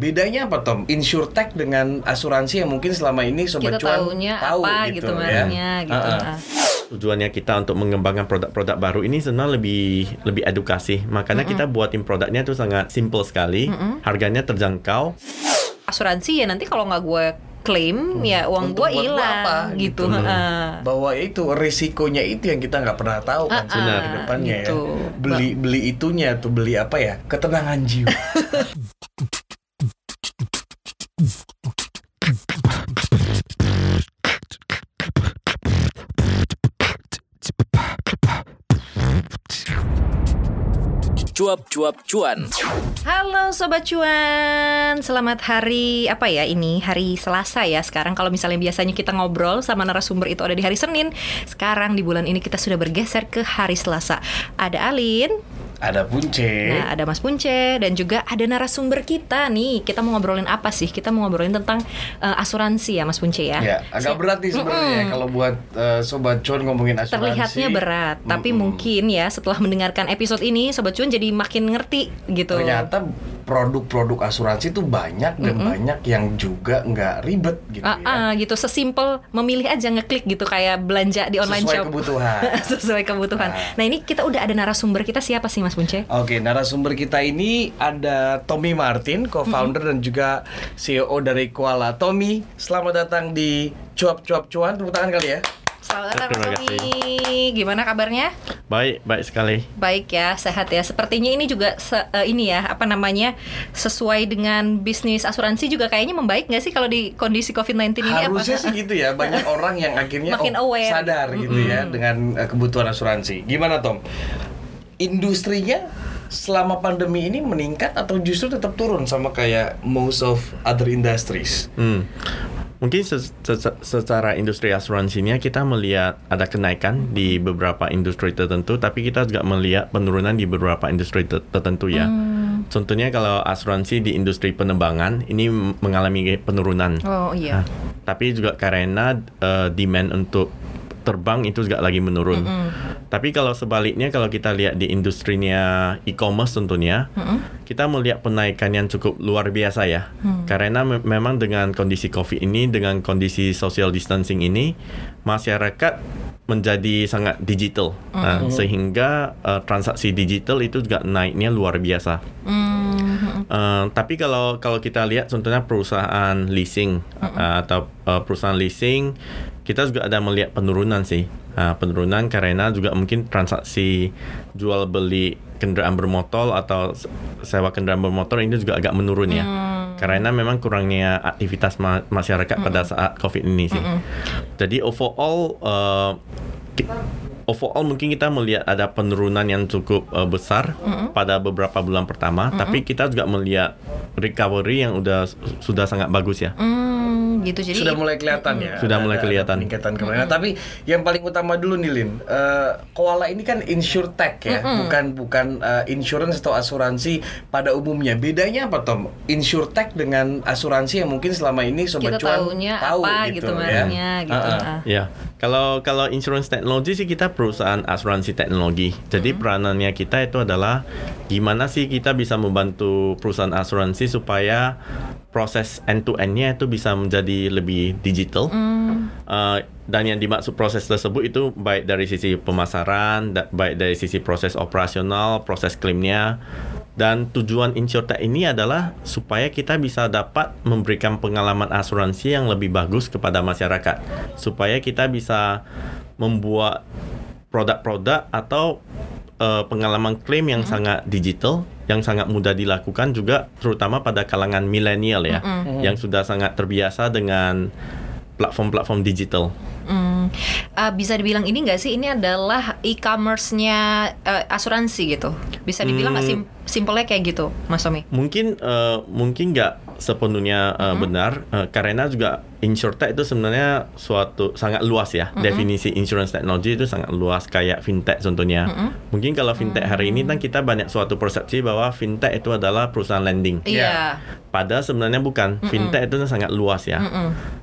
Bedanya apa Tom? Insurtech dengan asuransi yang mungkin selama ini sobat Kita cuan taunya tahu apa gitu, gitu ya. gitu. Uh-uh. Ah. tujuannya kita untuk mengembangkan produk-produk baru ini sebenarnya lebih lebih edukasi. Makanya kita buatin produknya itu sangat simple sekali, harganya terjangkau. Asuransi ya nanti kalau nggak gue klaim ya uang gue hilang apa, gitu. gitu. Ah. Bahwa itu risikonya itu yang kita nggak pernah tahu kan Ah, sebenarnya ah, ke depannya gitu. ya. Beli beli itunya tuh beli apa ya? Ketenangan jiwa. Cuap-cuap cuan. Halo sobat cuan, selamat hari apa ya ini hari Selasa ya. Sekarang kalau misalnya biasanya kita ngobrol sama narasumber itu ada di hari Senin, sekarang di bulan ini kita sudah bergeser ke hari Selasa. Ada Alin, Ada punce. Nah, ada Mas Punce dan juga ada narasumber kita nih. Kita mau ngobrolin apa sih? Kita mau ngobrolin tentang eh, asuransi ya, Mas Punce ya. Ya, agak berat nih sebenarnya Mm-mm. kalau buat eh, sobat cuan ngomongin asuransi. Terlihatnya berat, tapi mungkin ya setelah mendengarkan episode ini sobat cuan jadi makin ngerti gitu. ternyata produk-produk asuransi itu banyak dan banyak yang juga nggak ribet gitu Ah, ya. ah, gitu sesimpel memilih aja ngeklik gitu kayak belanja di online Sesuai shop kebutuhan. sesuai kebutuhan. Nah. Nah ini kita udah ada narasumber kita siapa sih Mas Punce? Oke, narasumber kita ini ada Tommy Martin, co-founder dan juga CEO dari Koala. Tommy, selamat datang di Cuap Cuap Cuan. Tepuk tangan kali ya. Selamat datang Mas. Gimana kabarnya? Baik, baik sekali. Baik ya, sehat ya. Sepertinya ini juga se- eh, ini ya, apa namanya? sesuai dengan bisnis asuransi juga kayaknya membaik nggak sih kalau di kondisi COVID-19 ini Harusnya apa? sih gitu ya. Banyak orang yang akhirnya Makin oh, aware. sadar gitu ya dengan eh, kebutuhan asuransi. Gimana Tom? Industrinya selama pandemi ini meningkat atau justru tetap turun sama kayak most of other industries? Hmm. Mungkin se- se- secara industri asuransinya kita melihat ada kenaikan di beberapa industri tertentu, tapi kita juga melihat penurunan di beberapa industri ter- tertentu ya. Contohnya kalau asuransi di industri penerbangan ini mengalami penurunan. Oh iya. Nah, tapi juga karena eh, demand untuk terbang itu juga lagi menurun. Tapi kalau sebaliknya kalau kita lihat di industrinya e-commerce tentunya, kita melihat penaikan yang cukup luar biasa ya. Karena me- memang dengan kondisi Covid ini, dengan kondisi social distancing ini, masyarakat menjadi sangat digital. Nah, sehingga eh, transaksi digital itu juga naiknya luar biasa. Hmm, Uh, tapi kalau kalau kita lihat contohnya perusahaan leasing uh, atau uh, perusahaan leasing kita juga ada melihat penurunan sih. Uh, penurunan karena juga mungkin transaksi jual beli kendaraan bermotor atau se- sewa kendaraan bermotor ini juga agak menurun ya. Karena memang kurangnya aktivitas ma- masyarakat pada saat covid ini sih. Jadi overall uh, overall mungkin kita melihat ada penurunan yang cukup uh, besar pada beberapa bulan pertama, tapi kita juga melihat recovery yang udah sudah sangat bagus ya. Hmm, gitu jadi sudah mulai kelihatan ya. Sudah ada- mulai kelihatan. peningkatan kemarin. Nah, tapi yang paling utama dulu nih Lin, Eh, Koala ini kan insurtech ya, bukan bukan eh, insurance atau asuransi pada umumnya. Bedanya apa Tom? Insurtech dengan asuransi yang mungkin selama ini sobat kita cuan tahu apa gitu, gitu ya. gitu. Ah, ah. Ah. Ya, kalau kalau insurance teknologi sih kita perusahaan asuransi teknologi. Jadi peranannya kita itu adalah gimana sih kita bisa membantu perusahaan asuransi supaya proses end to endnya itu bisa menjadi lebih digital. Uh, dan yang dimaksud proses tersebut itu baik dari sisi pemasaran, da- baik dari sisi proses operasional, proses klaimnya. Dan tujuan InsurTech ini adalah supaya kita bisa dapat memberikan pengalaman asuransi yang lebih bagus kepada masyarakat. Supaya kita bisa membuat produk-produk atau eh, pengalaman klaim yang sangat digital, yang sangat mudah dilakukan juga terutama pada kalangan milenial ya, yang sudah sangat terbiasa dengan platform-platform digital. Hmm, uh, bisa dibilang ini nggak sih? Ini adalah e-commerce-nya uh, asuransi gitu. Bisa dibilang nggak sim simpelnya kayak gitu, Mas Tommy? Mungkin eh, mungkin nggak sepenuhnya eh, benar. Eh, karena juga insurtech itu sebenarnya suatu sangat luas ya definisi insurance technology itu sangat luas kayak fintech contohnya. Mungkin kalau fintech hari ini kan kita banyak suatu persepsi bahwa fintech itu adalah perusahaan lending. Iya. Padahal sebenarnya bukan. Fintech itu sangat luas ya.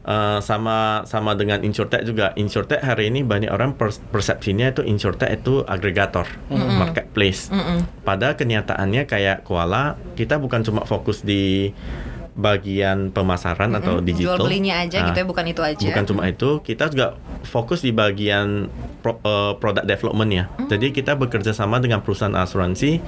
Eh, sama sama dengan insurtech juga. Insurtech hari ini banyak orang pers- persepsinya itu insurtech itu agregator, marketplace. Padahal kenyataannya kayak Koala, kita bukan cuma fokus di bagian pemasaran atau digital. Jual belinya aja Ah, gitu ya, bukan itu aja. Bukan cuma itu, kita juga fokus di bagian pro, eh, product development ya. Hmm. Jadi kita bekerja sama dengan perusahaan asuransi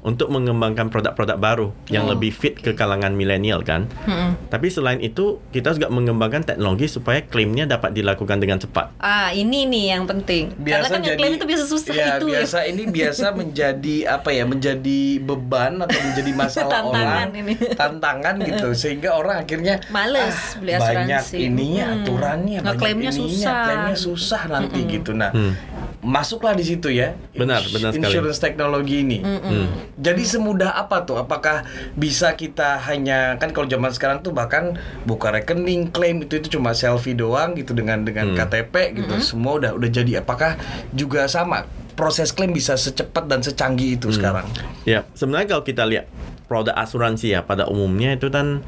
untuk mengembangkan produk-produk baru yang Oh, lebih fit ke kalangan milenial kan. Mm-mm. Tapi selain itu, kita juga mengembangkan teknologi supaya klaimnya dapat dilakukan dengan cepat. Ah, ini nih yang penting. Karena kan yang klaim itu biasa susah ya, itu. biasa ini biasa menjadi apa ya menjadi beban atau menjadi masalah Tantangan orang ini. tantangan gitu sehingga orang akhirnya Males "Ah, beli banyak asuransi." ininya Hmm. aturannya banyak Ngeklaimnya ininya, susah. klaimnya susah nanti gitu nah Hmm. masuklah di situ ya Benar, benar sekali. insurance teknologi ini Hmm. jadi semudah apa tuh apakah bisa kita hanya kan kalau zaman sekarang tuh bahkan buka rekening klaim itu itu cuma selfie doang gitu dengan dengan Hmm. KTP gitu semua udah udah jadi apakah juga sama proses klaim bisa secepat dan secanggih itu sekarang Ya, sebenarnya kalau kita lihat produk asuransi ya pada umumnya itu kan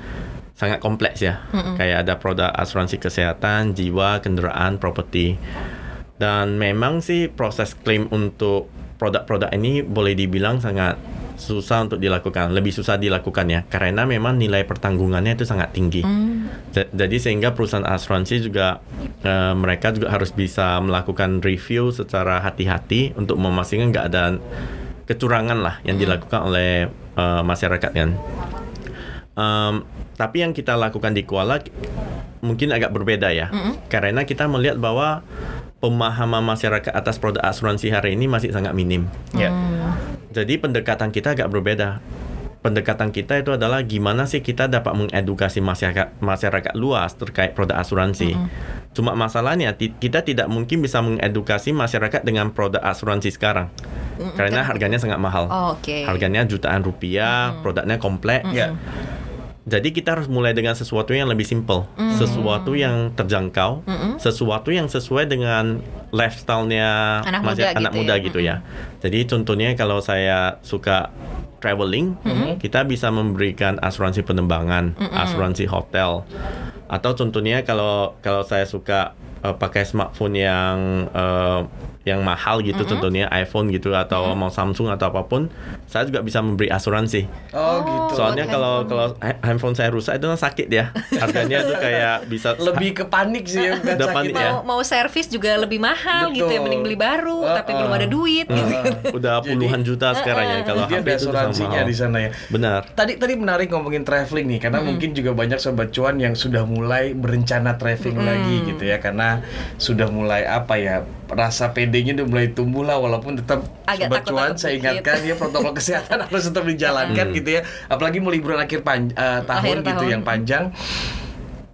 sangat kompleks ya. Kayak ada produk asuransi kesehatan, jiwa, kendaraan, properti. Dan memang sih proses klaim untuk produk-produk ini boleh dibilang sangat susah untuk dilakukan, lebih susah dilakukan ya, karena memang nilai pertanggungannya itu sangat tinggi. Ja- Jadi sehingga perusahaan asuransi juga eh, mereka juga harus bisa melakukan review secara hati-hati untuk memastikan nggak ada kecurangan lah yang dilakukan oleh eh, masyarakat kan. Em, tapi yang kita lakukan di Kuala mungkin agak berbeda ya, karena kita melihat bahwa pemahaman masyarakat atas produk asuransi hari ini masih sangat minim. ya Jadi pendekatan kita agak berbeda. Pendekatan kita itu adalah gimana sih kita dapat mengedukasi masyarakat masyarakat luas terkait produk asuransi. Cuma masalahnya kita tidak mungkin bisa mengedukasi masyarakat dengan produk asuransi sekarang. Karena harganya sangat mahal. Oh, Oke. Harganya jutaan rupiah, produknya kompleks. ya Jadi kita harus mulai dengan sesuatu yang lebih simple, sesuatu yang terjangkau, sesuatu yang sesuai dengan lifestyle-nya Anak muda anak gitu muda ya. gitu ya. Jadi contohnya kalau saya suka traveling, kita bisa memberikan asuransi penerbangan, asuransi hotel, atau contohnya kalau kalau saya suka eh, pakai smartphone yang eh, yang mahal gitu, contohnya iPhone gitu atau mau Samsung atau apa pun, saya juga bisa memberi asuransi. oh, gitu Soalnya kalau handphone. kalau ha- handphone saya rusak itu kan sakit ya. Harganya tuh kayak bisa lebih ke panik sih ya bukan Udah sakit panik ya. ya. Mau mau servis juga lebih mahal gitu ya Betul. mending beli baru Uh-uh. tapi belum ada duit gitu. udah puluhan juta sekarang ya kalau Jadi HP ada itu sama asuransinya di sana ya. Benar. Tadi tadi menarik ngomongin traveling nih karena mungkin juga banyak sobat cuan yang sudah mulai berencana traveling lagi gitu ya karena sudah mulai apa ya rasa pedenya udah mulai tumbuh lah walaupun tetap Agak sobat cuan saya dikit. ingatkan ya protokol kesehatan harus tetap dijalankan gitu ya apalagi mau liburan akhir pan- eh, tahun Akhir gitu tahun. yang panjang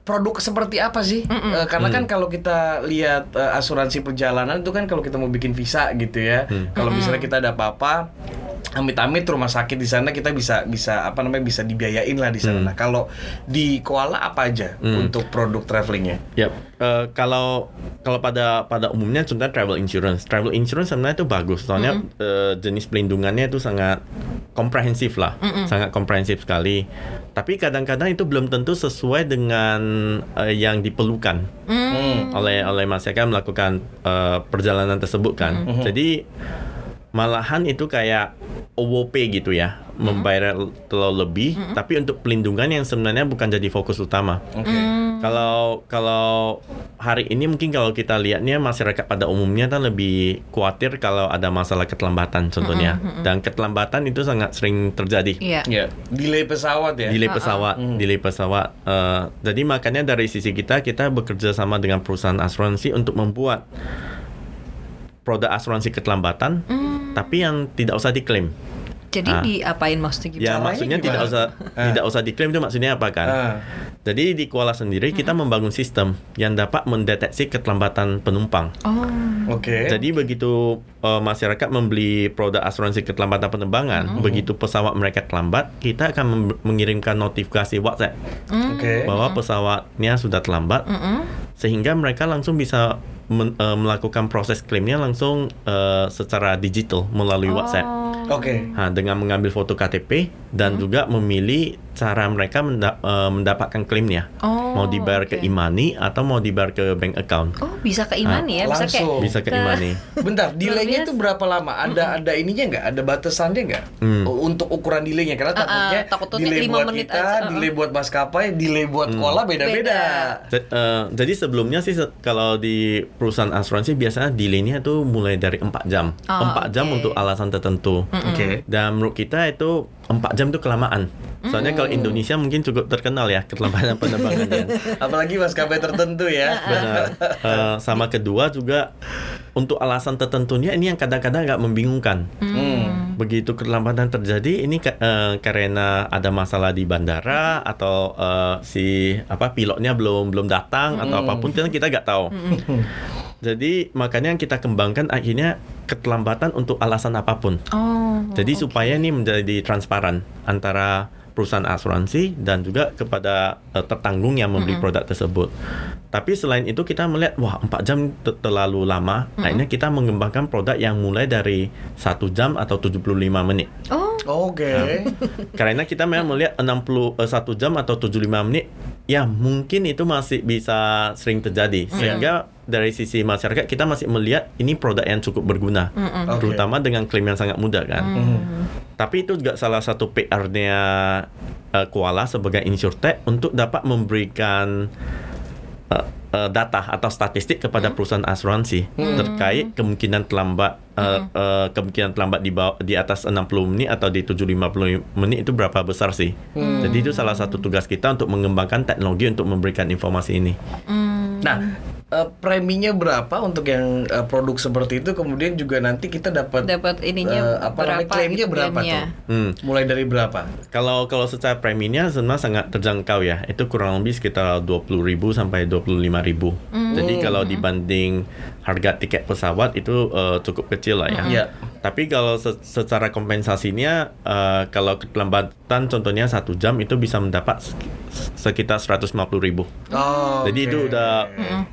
produk seperti apa sih? Eh, karena kan kalau kita lihat eh, asuransi perjalanan itu kan kalau kita mau bikin visa gitu ya. Kalau misalnya kita ada apa-apa amit-amit rumah sakit di sana kita bisa bisa apa namanya bisa dibiayain lah di sana. Nah, kalau di Koala apa aja untuk produk travelingnya? Ya, eh, kalau kalau pada pada umumnya contohnya travel insurance. Travel insurance sebenarnya itu bagus, soalnya eh, jenis pelindungannya itu sangat komprehensif lah, sangat komprehensif sekali. Tapi kadang-kadang itu belum tentu sesuai dengan eh, yang diperlukan Hmm. oleh oleh masyarakat melakukan eh, perjalanan tersebut kan. Jadi malahan itu kayak OWP gitu ya, membayar terlalu lebih, tapi untuk pelindungan yang sebenarnya bukan jadi fokus utama. Oke. Kalau kalau hari ini mungkin kalau kita lihatnya masyarakat pada umumnya kan lebih khawatir kalau ada masalah keterlambatan contohnya. Dan keterlambatan itu sangat sering terjadi. Iya. Ya, delay pesawat ya. Delay pesawat, delay pesawat. Eh, jadi makanya dari sisi kita kita bekerja sama dengan perusahaan asuransi untuk membuat produk asuransi keterlambatan, tapi yang tidak usah diklaim. Jadi Ah. diapain maksudnya Ya gimana? Caranya maksudnya tidak gimana? usah Ah. tidak usah diklaim itu maksudnya apa kan? Ah. Jadi di Kuala sendiri kita membangun sistem yang dapat mendeteksi keterlambatan penumpang. Oh. Oke. Jadi begitu uh, masyarakat membeli produk asuransi keterlambatan penerbangan, begitu pesawat mereka terlambat, kita akan mengirimkan notifikasi WhatsApp Oke. bahwa pesawatnya sudah terlambat, sehingga mereka langsung bisa men- uh, melakukan proses klaimnya langsung uh, secara digital melalui WhatsApp. Oke. Nah, dengan mengambil foto KTP dan juga memilih cara mereka menda- eh, mendapatkan klaimnya. Oh, mau dibayar ke oke. Imani atau mau dibayar ke bank account. Oh, bisa ke Imani ya, bisa kayak langsung. Bisa ke ke- Imani. Bentar, delaynya itu berapa lama? Ada ada ininya nggak? Ada batasannya nggak? Hmm. U- Untuk ukuran delaynya karena Ah, ah, takutnya takutnya delay buat menit kita, aja, ah, ah. delay buat maskapai, delay buat Hmm. kola beda-beda. Eh, jadi sebelumnya sih se- kalau di perusahaan asuransi biasanya delaynya itu mulai dari 4 jam. Oh, 4 jam oke. untuk alasan tertentu. Oke. Dan menurut kita itu 4 jam itu kelamaan. Soalnya kalau Indonesia mungkin cukup terkenal ya keterlambatan penerbangannya. Apalagi maskapai tertentu ya. Benar. Eh, sama kedua juga untuk alasan tertentunya ini yang kadang-kadang agak membingungkan. Hmm. Begitu keterlambatan terjadi ini eh, karena ada masalah di bandara atau eh, si apa pilotnya belum belum datang atau apa pun kan kita nggak tahu. Jadi makanya yang kita kembangkan akhirnya keterlambatan untuk alasan apa pun. Oh. Jadi supaya ini menjadi transparan antara perusahaan asuransi dan juga kepada eh, tertanggung yang membeli produk tersebut. Tapi selain itu kita melihat wah 4 jam te- terlalu lama. Akhirnya kita mengembangkan produk yang mulai dari satu jam atau 75 menit. Oh, Oke. Karena kita memang melihat 60 eh, satu jam atau 75 menit ya mungkin itu masih bisa sering terjadi. Sehingga dari sisi masyarakat kita masih melihat ini produk yang cukup berguna. Oke. Terutama dengan klaim yang sangat mudah kan. Tapi itu juga salah satu PR-nya uh, Koala sebagai insurtech untuk dapat memberikan uh, uh, data atau statistik kepada perusahaan asuransi terkait kemungkinan terlambat uh, uh, kemungkinan terlambat di bawah, di atas 60 menit atau di 750 menit itu berapa besar sih. Jadi itu salah satu tugas kita untuk mengembangkan teknologi untuk memberikan informasi ini. Nah, eh, preminya berapa untuk yang eh, produk seperti itu? Kemudian juga nanti kita dapat dapat ininya eh, apa berapa klaimnya gitu berapa klaimnya. tuh? Hmm. Mulai dari berapa? Kalau kalau secara preminya sebenarnya sangat terjangkau ya. Itu kurang lebih sekitar 20.000 sampai 25.000. Jadi kalau dibanding harga tiket pesawat itu eh, cukup kecil lah ya. Iya. Tapi kalau se- secara kompensasinya eh, kalau keterlambatan contohnya satu jam itu bisa mendapat sek- sekitar 150.000. Oh, Jadi oke. itu udah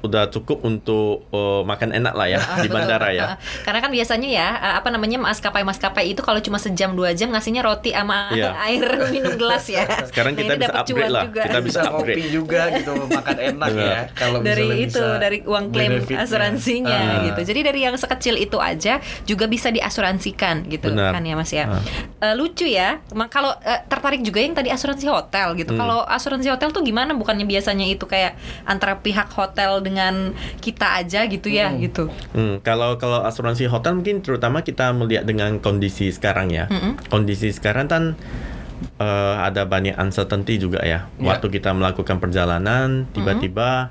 udah cukup untuk eh, makan enak lah ya di bandara ya. Karena kan biasanya ya eh, apa namanya maskapai-maskapai itu kalau cuma sejam dua jam ngasihnya roti sama Iya. air minum gelas ya. Sekarang Nah, kita ini bisa dapat upgrade lah. juga. Kita bisa upgrade. kopi juga gitu makan enak ya kalau dari itu bisa dari uang klaim asuransinya Ah. gitu. Jadi dari yang sekecil itu aja juga bisa diasuransikan gitu Benar. kan ya Mas ya. Ah. Eh, lucu ya. Kalau eh, tertarik juga yang tadi asuransi hotel gitu. Hmm. Kalau asuransi hotel tuh gimana? Bukannya biasanya itu kayak antara pihak hotel dengan kita aja gitu ya gitu. Hmm, kalau kalau asuransi hotel mungkin terutama kita melihat dengan kondisi sekarang ya. Kondisi sekarang kan eh, ada banyak uncertainty juga ya. Ya. Waktu kita melakukan perjalanan tiba-tiba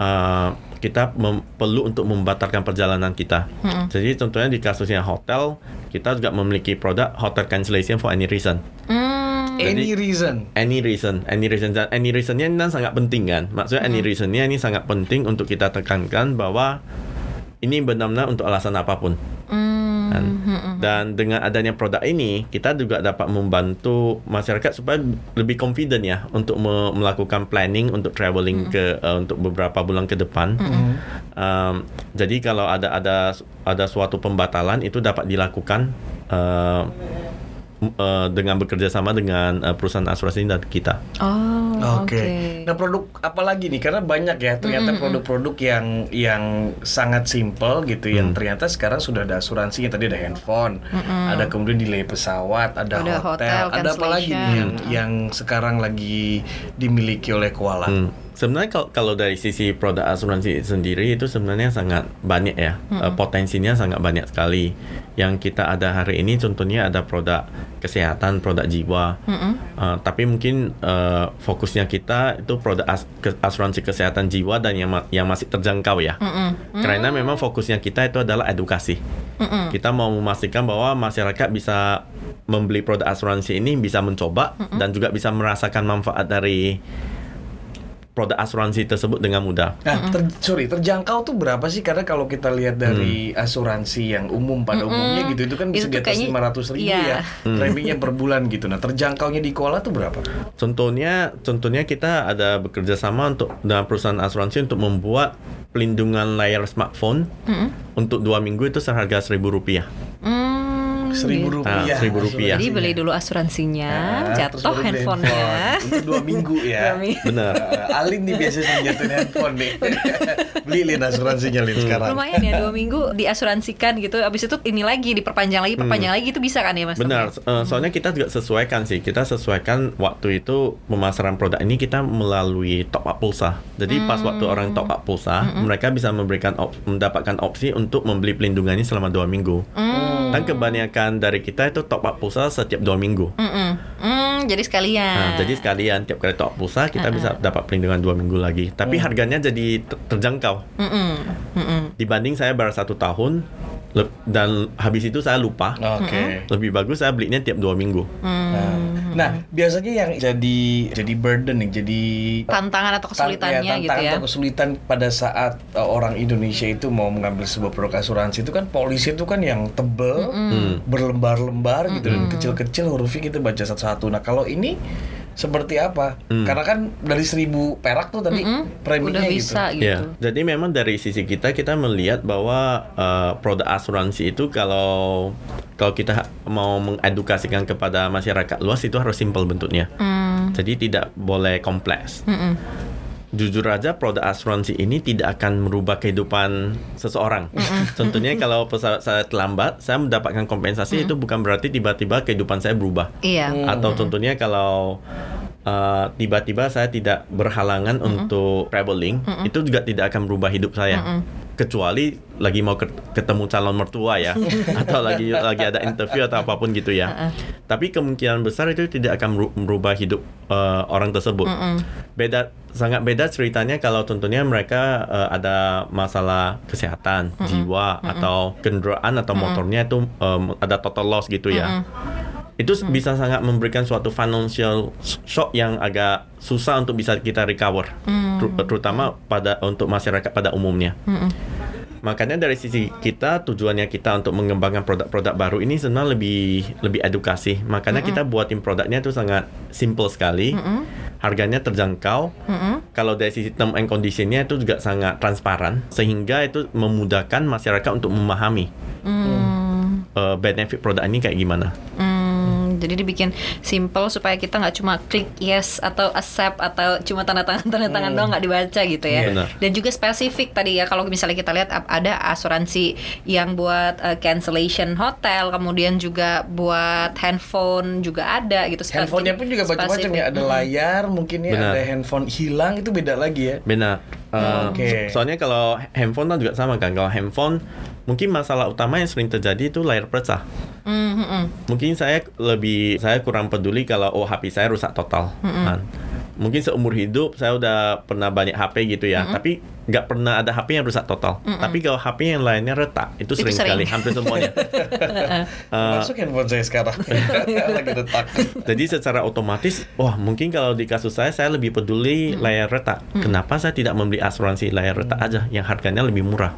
eh, kita mem- perlu untuk membatalkan perjalanan kita. Jadi contohnya di kasusnya hotel, kita juga memiliki produk hotel cancellation for any reason. Hmm. Any reason. Any reason, any reason, any reasonnya ini kan sangat penting kan. Maksudnya any reasonnya ini sangat penting untuk kita tekankan bahwa ini benar-benar untuk alasan apa pun. Kan? Dan dengan adanya produk ini, kita juga dapat membantu masyarakat supaya lebih confident ya untuk me- melakukan planning untuk traveling ke uh, untuk beberapa bulan ke depan. Um, jadi kalau ada ada ada suatu pembatalan itu dapat dilakukan uh, uh, dengan bekerja sama dengan uh, perusahaan asuransi dan kita. Oh, Oke. oke. Nah produk apa lagi nih? Karena banyak ya ternyata produk-produk yang yang sangat simple gitu, yang ternyata sekarang sudah ada asuransinya. Tadi ada handphone, ada kemudian delay pesawat, ada, Ada hotel, hotel, ada apa lagi nih yang yang sekarang lagi dimiliki oleh Koala? Hmm. Sebenarnya kalau, kalau dari sisi produk asuransi sendiri itu sebenarnya sangat banyak ya Eh, potensinya sangat banyak sekali. Yang kita ada hari ini contohnya ada produk kesehatan, produk jiwa. Eh, tapi mungkin eh, fokusnya kita itu produk as- ke- asuransi kesehatan jiwa dan yang ma- yang masih terjangkau ya. Karena memang fokusnya kita itu adalah edukasi. Kita mau memastikan bahwa masyarakat bisa membeli produk asuransi ini bisa mencoba dan juga bisa merasakan manfaat dari produk asuransi tersebut dengan mudah. Nah, ter- sorry, terjangkau tuh berapa sih? Karena kalau kita lihat dari asuransi yang umum pada umumnya gitu, itu kan bisa di atas lima ratus ribu iya. ya, preminya per bulan gitu. Nah, terjangkaunya di Koala tuh berapa? Contohnya, contohnya kita ada bekerja sama untuk dengan perusahaan asuransi untuk membuat pelindungan layar smartphone untuk dua minggu itu seharga seribu rupiah. Hmm, Seribu gitu. rupiah. Ah, seribu rupiah. Jadi beli dulu asuransinya, Nah, jatuh handphonenya. handphone. Untuk dua minggu ya. Benar. Uh, Alin nih biasanya jatuhin handphone nih. Beli Lin asuransinya Lin sekarang. Lumayan ya dua minggu diasuransikan gitu. Abis itu ini lagi diperpanjang lagi, perpanjang lagi itu bisa kan ya mas? Hmm. Benar, eh, soalnya kita juga sesuaikan sih. Kita sesuaikan waktu itu pemasaran produk ini kita melalui top up pulsa. Jadi pas waktu orang top up pulsa, mereka bisa memberikan op- mendapatkan opsi untuk membeli pelindungannya selama dua minggu. Dan kebanyakan dari kita itu top up pulsa setiap dua minggu. Mm-mm. Mm, jadi sekalian. Nah, jadi sekalian tiap kali top up pulsa kita bisa dapat pelindungan dua minggu lagi. Tapi harganya jadi ter- terjangkau. Mm-mm. Mm-mm. Dibanding saya bayar satu tahun dan habis itu saya lupa. Oke. Lebih bagus saya belinya tiap dua minggu. Nah, nah, biasanya yang jadi jadi burden nih, jadi Tantangan atau kesulitannya Tan- ya, gitu tantangan ya. atau kesulitan pada saat uh, orang Indonesia itu mau mengambil sebuah produk asuransi itu kan polisi itu kan yang tebel, berlembar-lembar gitu dan kecil-kecil hurufnya kita baca satu-satu. Nah kalau ini seperti apa? Hmm. Karena kan dari seribu perak tuh tadi preminya Udah gitu. bisa gitu. Ya, jadi memang dari sisi kita kita melihat bahwa uh, produk asuransi itu kalau kalau kita mau mengedukasikan kepada masyarakat luas itu harus simpel bentuknya. Hmm. Jadi tidak boleh kompleks. Mm-mm. Jujur aja produk asuransi ini tidak akan merubah kehidupan seseorang. Contohnya kalau pesawat saya terlambat, saya mendapatkan kompensasi itu bukan berarti tiba-tiba kehidupan saya berubah. Iya. Atau contohnya kalau uh, tiba-tiba saya tidak berhalangan untuk traveling, itu juga tidak akan berubah hidup saya. Kecuali lagi mau ket- ketemu calon mertua ya, atau lagi lagi ada interview atau apa pun gitu ya. Tapi kemungkinan besar itu tidak akan meru- merubah hidup uh, orang tersebut. Beda sangat beda ceritanya kalau tentunya mereka uh, ada masalah kesehatan jiwa atau kendaraan atau motornya itu um, ada total loss gitu ya itu bisa sangat memberikan suatu financial shock yang agak susah untuk bisa kita recover. Ter- terutama pada untuk masyarakat pada umumnya. Makanya dari sisi kita tujuannya kita untuk mengembangkan produk-produk baru ini sebenarnya lebih lebih edukasi. Makanya kita buatin produknya itu sangat simple sekali. Harganya terjangkau. Kalau dari sisi term and conditionnya itu juga sangat transparan. Sehingga itu memudahkan masyarakat untuk memahami Hmm. uh, benefit produk ini kayak gimana. Hmm, jadi dibikin simple supaya kita nggak cuma klik yes atau accept atau cuma tanda tangan tanda tangan doang nggak dibaca gitu ya. Benar. Dan juga spesifik tadi ya kalau misalnya kita lihat ada asuransi yang buat uh, cancellation hotel, kemudian juga buat handphone juga ada gitu. Handphonenya pun juga macam-macam ya. Ada layar, mungkin ya Benar. ada handphone hilang itu beda lagi ya. Benar. Uh, Oke. so- soalnya kalau handphone kan juga sama kan. Kalau handphone mungkin masalah utama yang sering terjadi itu layar pecah. Hmm, hmm, hmm. Mungkin saya lebih saya kurang peduli kalau oh HP saya rusak total. kan. Mungkin seumur hidup saya udah pernah banyak HP gitu ya, tapi nggak pernah ada HP yang rusak total. Tapi kalau HP yang lainnya retak, itu Itu sering, sering. sekali, hampir semuanya. Uh, Masuk handphone saya sekarang. Lagi retak. Jadi secara otomatis, wah mungkin kalau di kasus saya saya lebih peduli layar retak. Kenapa saya tidak membeli asuransi layar retak aja yang harganya lebih murah?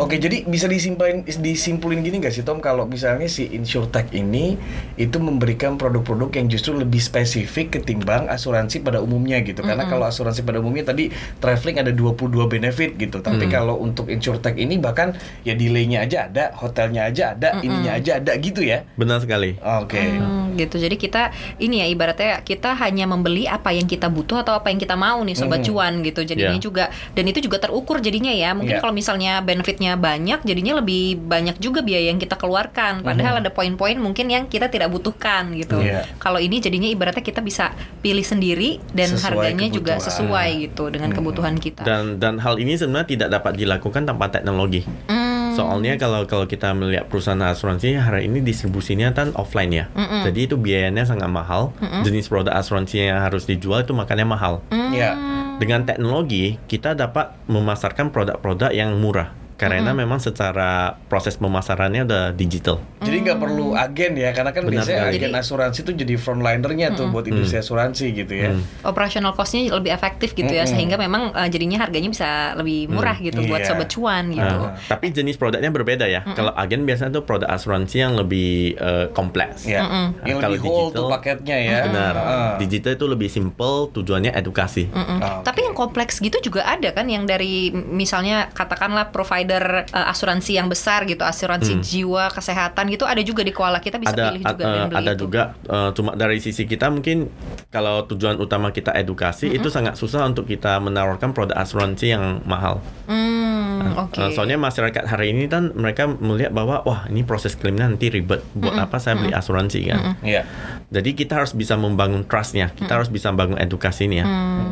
Oke, jadi bisa disimpulin disimpulin gini nggak sih Tom kalau misalnya si InsurTech ini itu memberikan produk-produk yang justru lebih spesifik ketimbang asuransi pada umumnya gitu. Karena kalau asuransi pada umumnya tadi traveling ada 22 benefit gitu. Tapi kalau untuk InsurTech ini bahkan ya delaynya aja ada, hotelnya aja ada, ininya aja ada gitu ya. Benar sekali. Oke. Hmm, gitu. Jadi kita ini ya ibaratnya kita hanya membeli apa yang kita butuh atau apa yang kita mau nih sobat cuan gitu. Jadinya Yeah. juga dan itu juga terukur jadinya ya. Mungkin Yeah. kalau misalnya benefitnya banyak jadinya lebih banyak juga biaya yang kita keluarkan. Padahal ada poin-poin mungkin yang kita tidak butuhkan gitu. Yeah. Kalau ini jadinya ibaratnya kita bisa pilih sendiri dan Sesuai harganya juga kebutuhan. sesuai gitu dengan kebutuhan kita. Dan dan hal ini sebenarnya tidak dapat dilakukan tanpa teknologi. Hmm, Soalnya kalau kalau kita melihat perusahaan asuransi hari ini distribusinya kan offline ya. Jadi itu biayanya sangat mahal. Jenis produk asuransi yang harus dijual itu makanya mahal. Ya. Dengan teknologi kita dapat memasarkan produk-produk yang murah. Karena memang secara proses pemasarannya udah digital. Jadi nggak perlu agen ya, karena kan Benar biasanya sekali. agen Jadi- asuransi itu jadi frontlinernya tuh buat industri asuransi gitu ya. Hmm. operational costnya lebih efektif gitu ya Mm-mm. sehingga memang eh, jadinya harganya bisa lebih murah gitu buat Iya. sobat cuan gitu. Nah, tapi jenis produknya berbeda ya. Kalau agen biasanya tuh produk asuransi yang lebih eh, kompleks. Ya. Nah, Yang kalau lebih whole digital- tuh paketnya ya. Benar. Ah. Digital itu lebih simple, tujuannya edukasi. Mm-mm. Ah, Tapi yang kompleks gitu juga ada kan yang dari misalnya katakanlah provider eh, asuransi yang besar gitu, asuransi jiwa, kesehatan gitu ada juga di Koala kita bisa ada pilih juga dan beli ada itu. juga eh, cuma dari sisi kita mungkin kalau tujuan utama kita edukasi itu sangat susah untuk kita menawarkan produk asuransi yang mahal. Hmm, oke. Eh, soalnya masyarakat hari ini kan mereka melihat bahwa wah ini proses klaimnya nanti ribet. Buat apa saya beli asuransi kan? Iya. Jadi kita harus bisa membangun trustnya, kita harus bisa bangun edukasinya.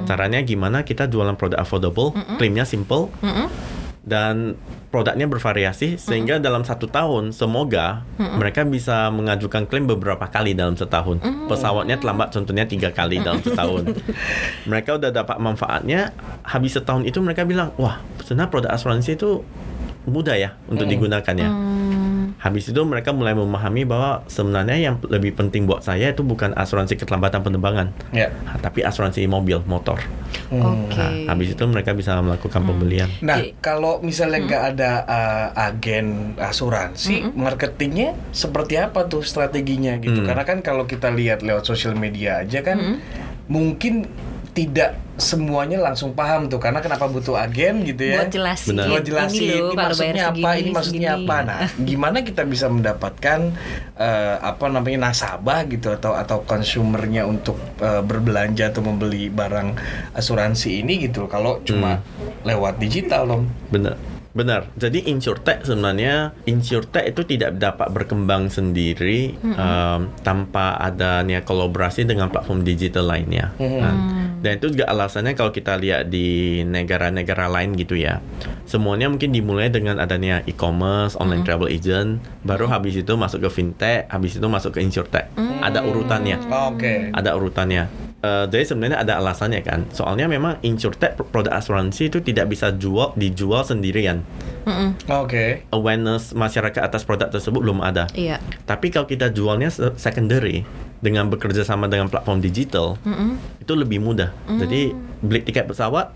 Caranya gimana? Kita jualan produk affordable, klaimnya simple, dan produknya bervariasi sehingga dalam satu tahun semoga mereka bisa mengajukan klaim beberapa kali dalam setahun. Pesawatnya terlambat contohnya tiga kali dalam setahun. mereka udah dapat manfaatnya, habis setahun itu mereka bilang wah sebenarnya produk asuransi itu mudah ya untuk digunakan Habis itu mereka mulai memahami bahwa sebenarnya yang lebih penting buat saya itu bukan asuransi keterlambatan penerbangan, Iya. ah, tapi asuransi mobil, motor. Oke. Nah, habis itu mereka bisa melakukan pembelian. Nah, kalau misalnya nggak ada uh, agen asuransi, marketingnya seperti apa tuh strateginya gitu? Hmm. Karena kan kalau kita lihat lewat sosial media aja kan, mungkin tidak semuanya langsung paham tuh. Karena kenapa butuh agen gitu ya? Buat jelasin, Benar. Buat jelasin ini loh ini, maksudnya apa, segini, ini maksudnya segini. apa. Nah, gimana kita bisa mendapatkan eh, apa namanya nasabah gitu atau atau konsumernya untuk eh, berbelanja atau membeli barang asuransi ini gitu. Kalau cuma lewat digital loh. Benar. Benar. Jadi insurtech sebenarnya insurtech itu tidak dapat berkembang sendiri um, tanpa adanya kolaborasi dengan platform digital lainnya. Nah, dan itu juga alasannya kalau kita lihat di negara-negara lain gitu ya. Semuanya mungkin dimulai dengan adanya e-commerce, online travel agent, baru habis itu masuk ke fintech, habis itu masuk ke insurtech. Ada urutannya Oke. ada urutannya. Eh, jadi sebenarnya ada alasannya kan. Soalnya memang insurtech produk asuransi itu tidak bisa jual dijual sendirian. Mm-mm. Oke. Awareness masyarakat atas produk tersebut belum ada. Iya. Tapi kalau kita jualnya se- secondary dengan bekerja sama dengan platform digital, Mm-mm. itu lebih mudah. Jadi beli tiket pesawat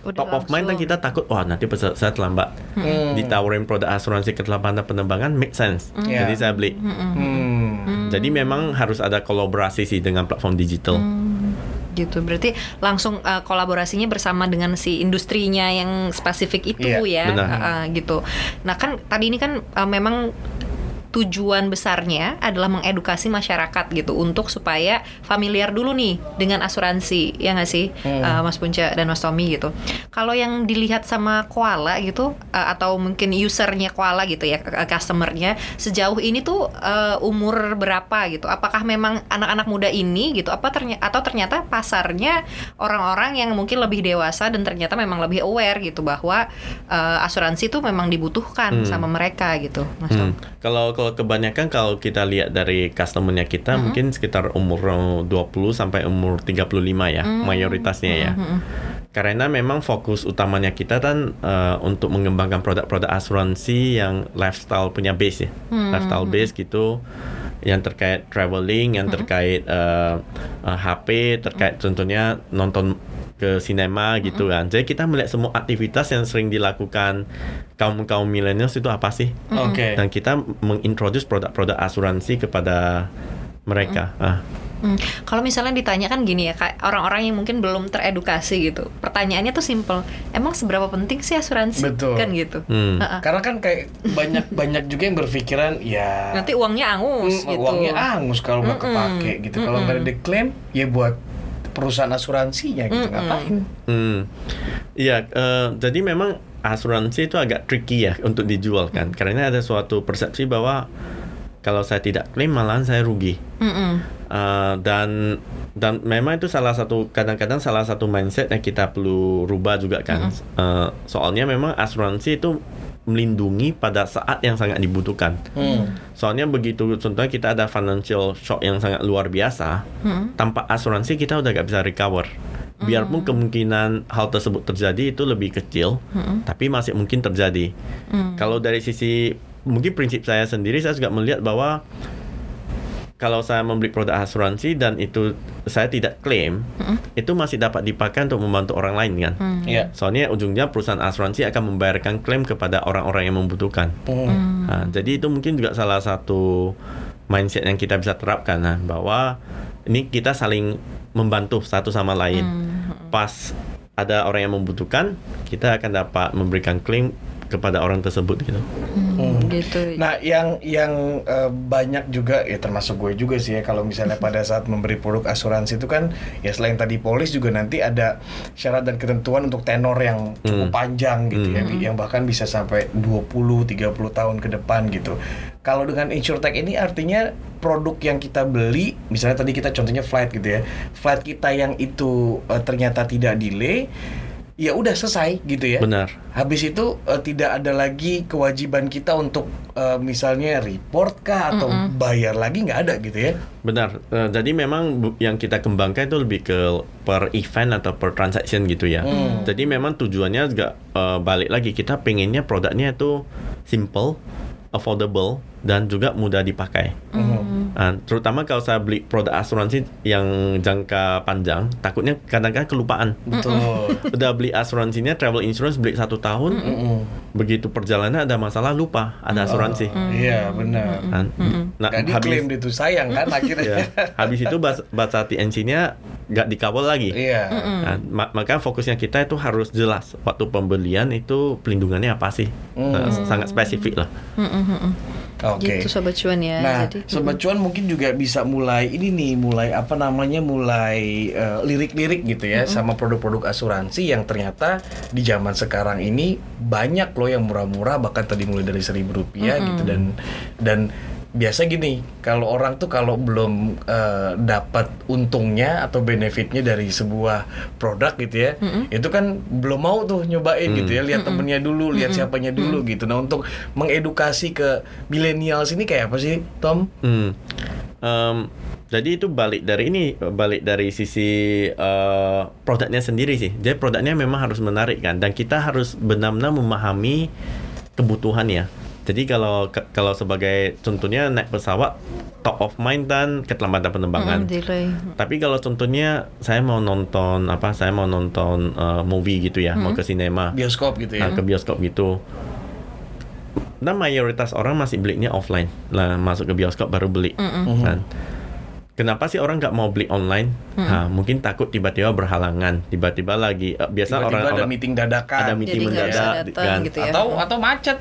Udah top of mind kan langsung. kita takut wah nanti pesawat saya terlambat. Hmm. Ditawarin produk asuransi keterlambatan penerbangan make sense. Iya. Jadi saya beli. Hmm. Jadi memang harus ada kolaborasi sih dengan platform digital. gitu berarti langsung uh, kolaborasinya bersama dengan si industrinya yang spesifik itu Iya, ya benar. Uh, gitu nah kan tadi ini kan uh, memang tujuan besarnya adalah mengedukasi masyarakat gitu untuk supaya familiar dulu nih dengan asuransi ya nggak sih? Uh, Mas Punca dan Mas Tommy gitu. Kalau yang dilihat sama Koala gitu uh, atau mungkin usernya Koala gitu ya customernya sejauh ini tuh uh, umur berapa gitu? Apakah memang anak-anak muda ini gitu apa ternyata atau ternyata pasarnya orang-orang yang mungkin lebih dewasa dan ternyata memang lebih aware gitu bahwa uh, asuransi itu memang dibutuhkan Hmm. sama mereka gitu Mas Hmm. Kalau kalau kebanyakan kalau kita lihat dari customernya kita mungkin sekitar umur eh, 20 sampai umur 35 ya mayoritasnya ya. Karena memang fokus utamanya kita kan eh, untuk mengembangkan produk-produk asuransi yang lifestyle punya base ya. Lifestyle base gitu yang terkait traveling, yang terkait eh, eh, HP, terkait contohnya nonton ke sinema gitu kan. Jadi kita melihat semua aktivitas yang sering dilakukan kaum-kaum millennials itu apa sih? Oke. dan kita mengintroduce produk-produk asuransi kepada mereka. Ah, Hmm, Kalau misalnya ditanya kan gini ya, kayak orang-orang yang mungkin belum teredukasi gitu. Pertanyaannya tuh simple. Emang seberapa penting sih asuransi? Betul. Kan gitu. Hmm. Heeh. Karena kan kayak banyak banyak juga yang berpikiran ya Nanti uangnya angus mm, gitu. uangnya angus kalau nggak Mm-mm. kepake gitu. Kalau nggak ada diklaim ya buat perusahaan asuransinya gitu Mm-mm. ngapain? Hmm. Iya, eh, jadi memang asuransi itu agak tricky ya untuk dijual kan. Karena ada suatu persepsi bahwa kalau saya tidak klaim malahan saya rugi. Mm-mm. Uh, dan dan memang itu salah satu kadang-kadang salah satu mindset yang kita perlu rubah juga kan. Uh, soalnya memang asuransi itu melindungi pada saat yang sangat dibutuhkan. Hmm. Soalnya begitu contohnya kita ada financial shock yang sangat luar biasa, tanpa asuransi kita udah gak bisa recover. Biarpun kemungkinan hal tersebut terjadi itu lebih kecil, tapi masih mungkin terjadi. Kalau dari sisi mungkin prinsip saya sendiri saya juga melihat bahwa kalau saya membeli produk asuransi dan itu saya tidak klaim, itu masih dapat dipakai untuk membantu orang lain kan. Iya. Soalnya ujungnya perusahaan asuransi akan membayarkan klaim kepada orang-orang yang membutuhkan. Hmm. Nah, jadi itu mungkin juga salah satu mindset yang kita bisa terapkan nah, bahwa ini kita saling membantu satu sama lain. Pas ada orang yang membutuhkan, kita akan dapat memberikan klaim kepada orang tersebut gitu. Hmm, gitu. Nah, yang yang eh, banyak juga ya termasuk gue juga sih ya kalau misalnya pada saat memberi produk asuransi itu kan ya selain tadi polis juga nanti ada syarat dan ketentuan untuk tenor yang cukup Hmm. panjang gitu ya yang bahkan bisa sampai 20 30 tahun ke depan gitu. Kalau dengan insurtech ini artinya produk yang kita beli misalnya tadi kita contohnya flight gitu ya. Flight kita yang itu eh, ternyata tidak delay ya udah selesai gitu ya. Benar. Habis itu eh, tidak ada lagi kewajiban kita untuk eh, misalnya report kah atau bayar lagi nggak ada gitu ya. Benar. Eh, jadi memang yang kita kembangkan itu lebih ke per event atau per transaction gitu ya. Jadi memang tujuannya juga eh, balik lagi kita pengennya produknya itu simple, affordable dan juga mudah dipakai. Ah, terutama kalau saya beli produk asuransi yang jangka panjang, takutnya kadang-kadang kelupaan. Betul. Udah beli asuransinya travel insurance beli satu tahun, Mm-mm. begitu perjalanan ada masalah lupa ada asuransi. Iya benar. Kan? Nah, Gak habis diklaim itu sayang kan akhirnya. ya, habis itu bas- baca TNC-nya nggak dikawal lagi. Iya. Nah, ma- maka fokusnya kita itu harus jelas waktu pembelian itu pelindungannya apa sih? Nah, sangat spesifik lah. Oke. Gitu sobat cuan ya. Nah, Jadi sobat cuan mungkin juga bisa mulai ini nih, mulai apa namanya, mulai eh, lirik-lirik gitu ya, sama produk-produk asuransi yang ternyata di zaman sekarang ini banyak loh yang murah-murah, bahkan tadi mulai dari seribu rupiah gitu dan dan biasa gini, kalau orang tuh kalau belum eh, dapat untungnya atau benefitnya dari sebuah produk gitu ya, itu kan belum mau tuh nyobain gitu ya, lihat temennya dulu, lihat siapanya dulu gitu. Nah untuk mengedukasi ke milenial ini kayak apa sih, Tom? Hmm. Em, jadi itu balik dari ini, balik dari sisi eh, produknya sendiri sih. Jadi produknya memang harus menarik kan, dan kita harus benar-benar memahami kebutuhannya. Jadi kalau ke- kalau sebagai contohnya naik pesawat top of mind dan keterlambatan penerbangan. Mm, delay. Tapi kalau contohnya saya mau nonton apa, saya mau nonton eh, movie gitu ya, mau ke sinema, Bioskop gitu ya. nah, ke bioskop gitu. Dan mayoritas orang masih belinya offline lah, masuk ke bioskop baru beli. Kan? Kenapa sih orang nggak mau beli online? Nah, mungkin takut tiba-tiba berhalangan, tiba-tiba lagi eh, biasa Tiba-tiba orang ada orang meeting dadakan. ada meeting Jadi mendadak datang kan. gitu ya. atau atau macet.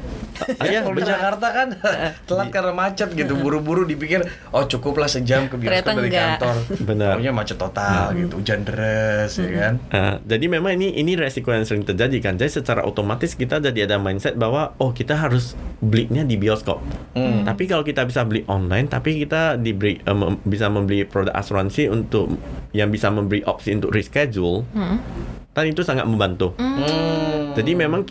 Ah, iya, Kalau di. Jakarta kan telat karena macet gitu. Buru-buru dipikir oh cukuplah sejam ke bioskop Ternyata dari enggak. kantor. Benar. Pokoknya macet total gitu. Hujan deras ya kan. Ah, jadi memang ini ini resiko yang sering terjadi kan. Jadi secara otomatis kita jadi ada mindset bahwa oh kita harus belinya di bioskop. Hmm. Tapi kalau kita bisa beli online, tapi kita diberi mem- bisa membeli produk asuransi untuk yang bisa memberi opsi untuk reschedule, dan itu sangat membantu. Hmm. Jadi memang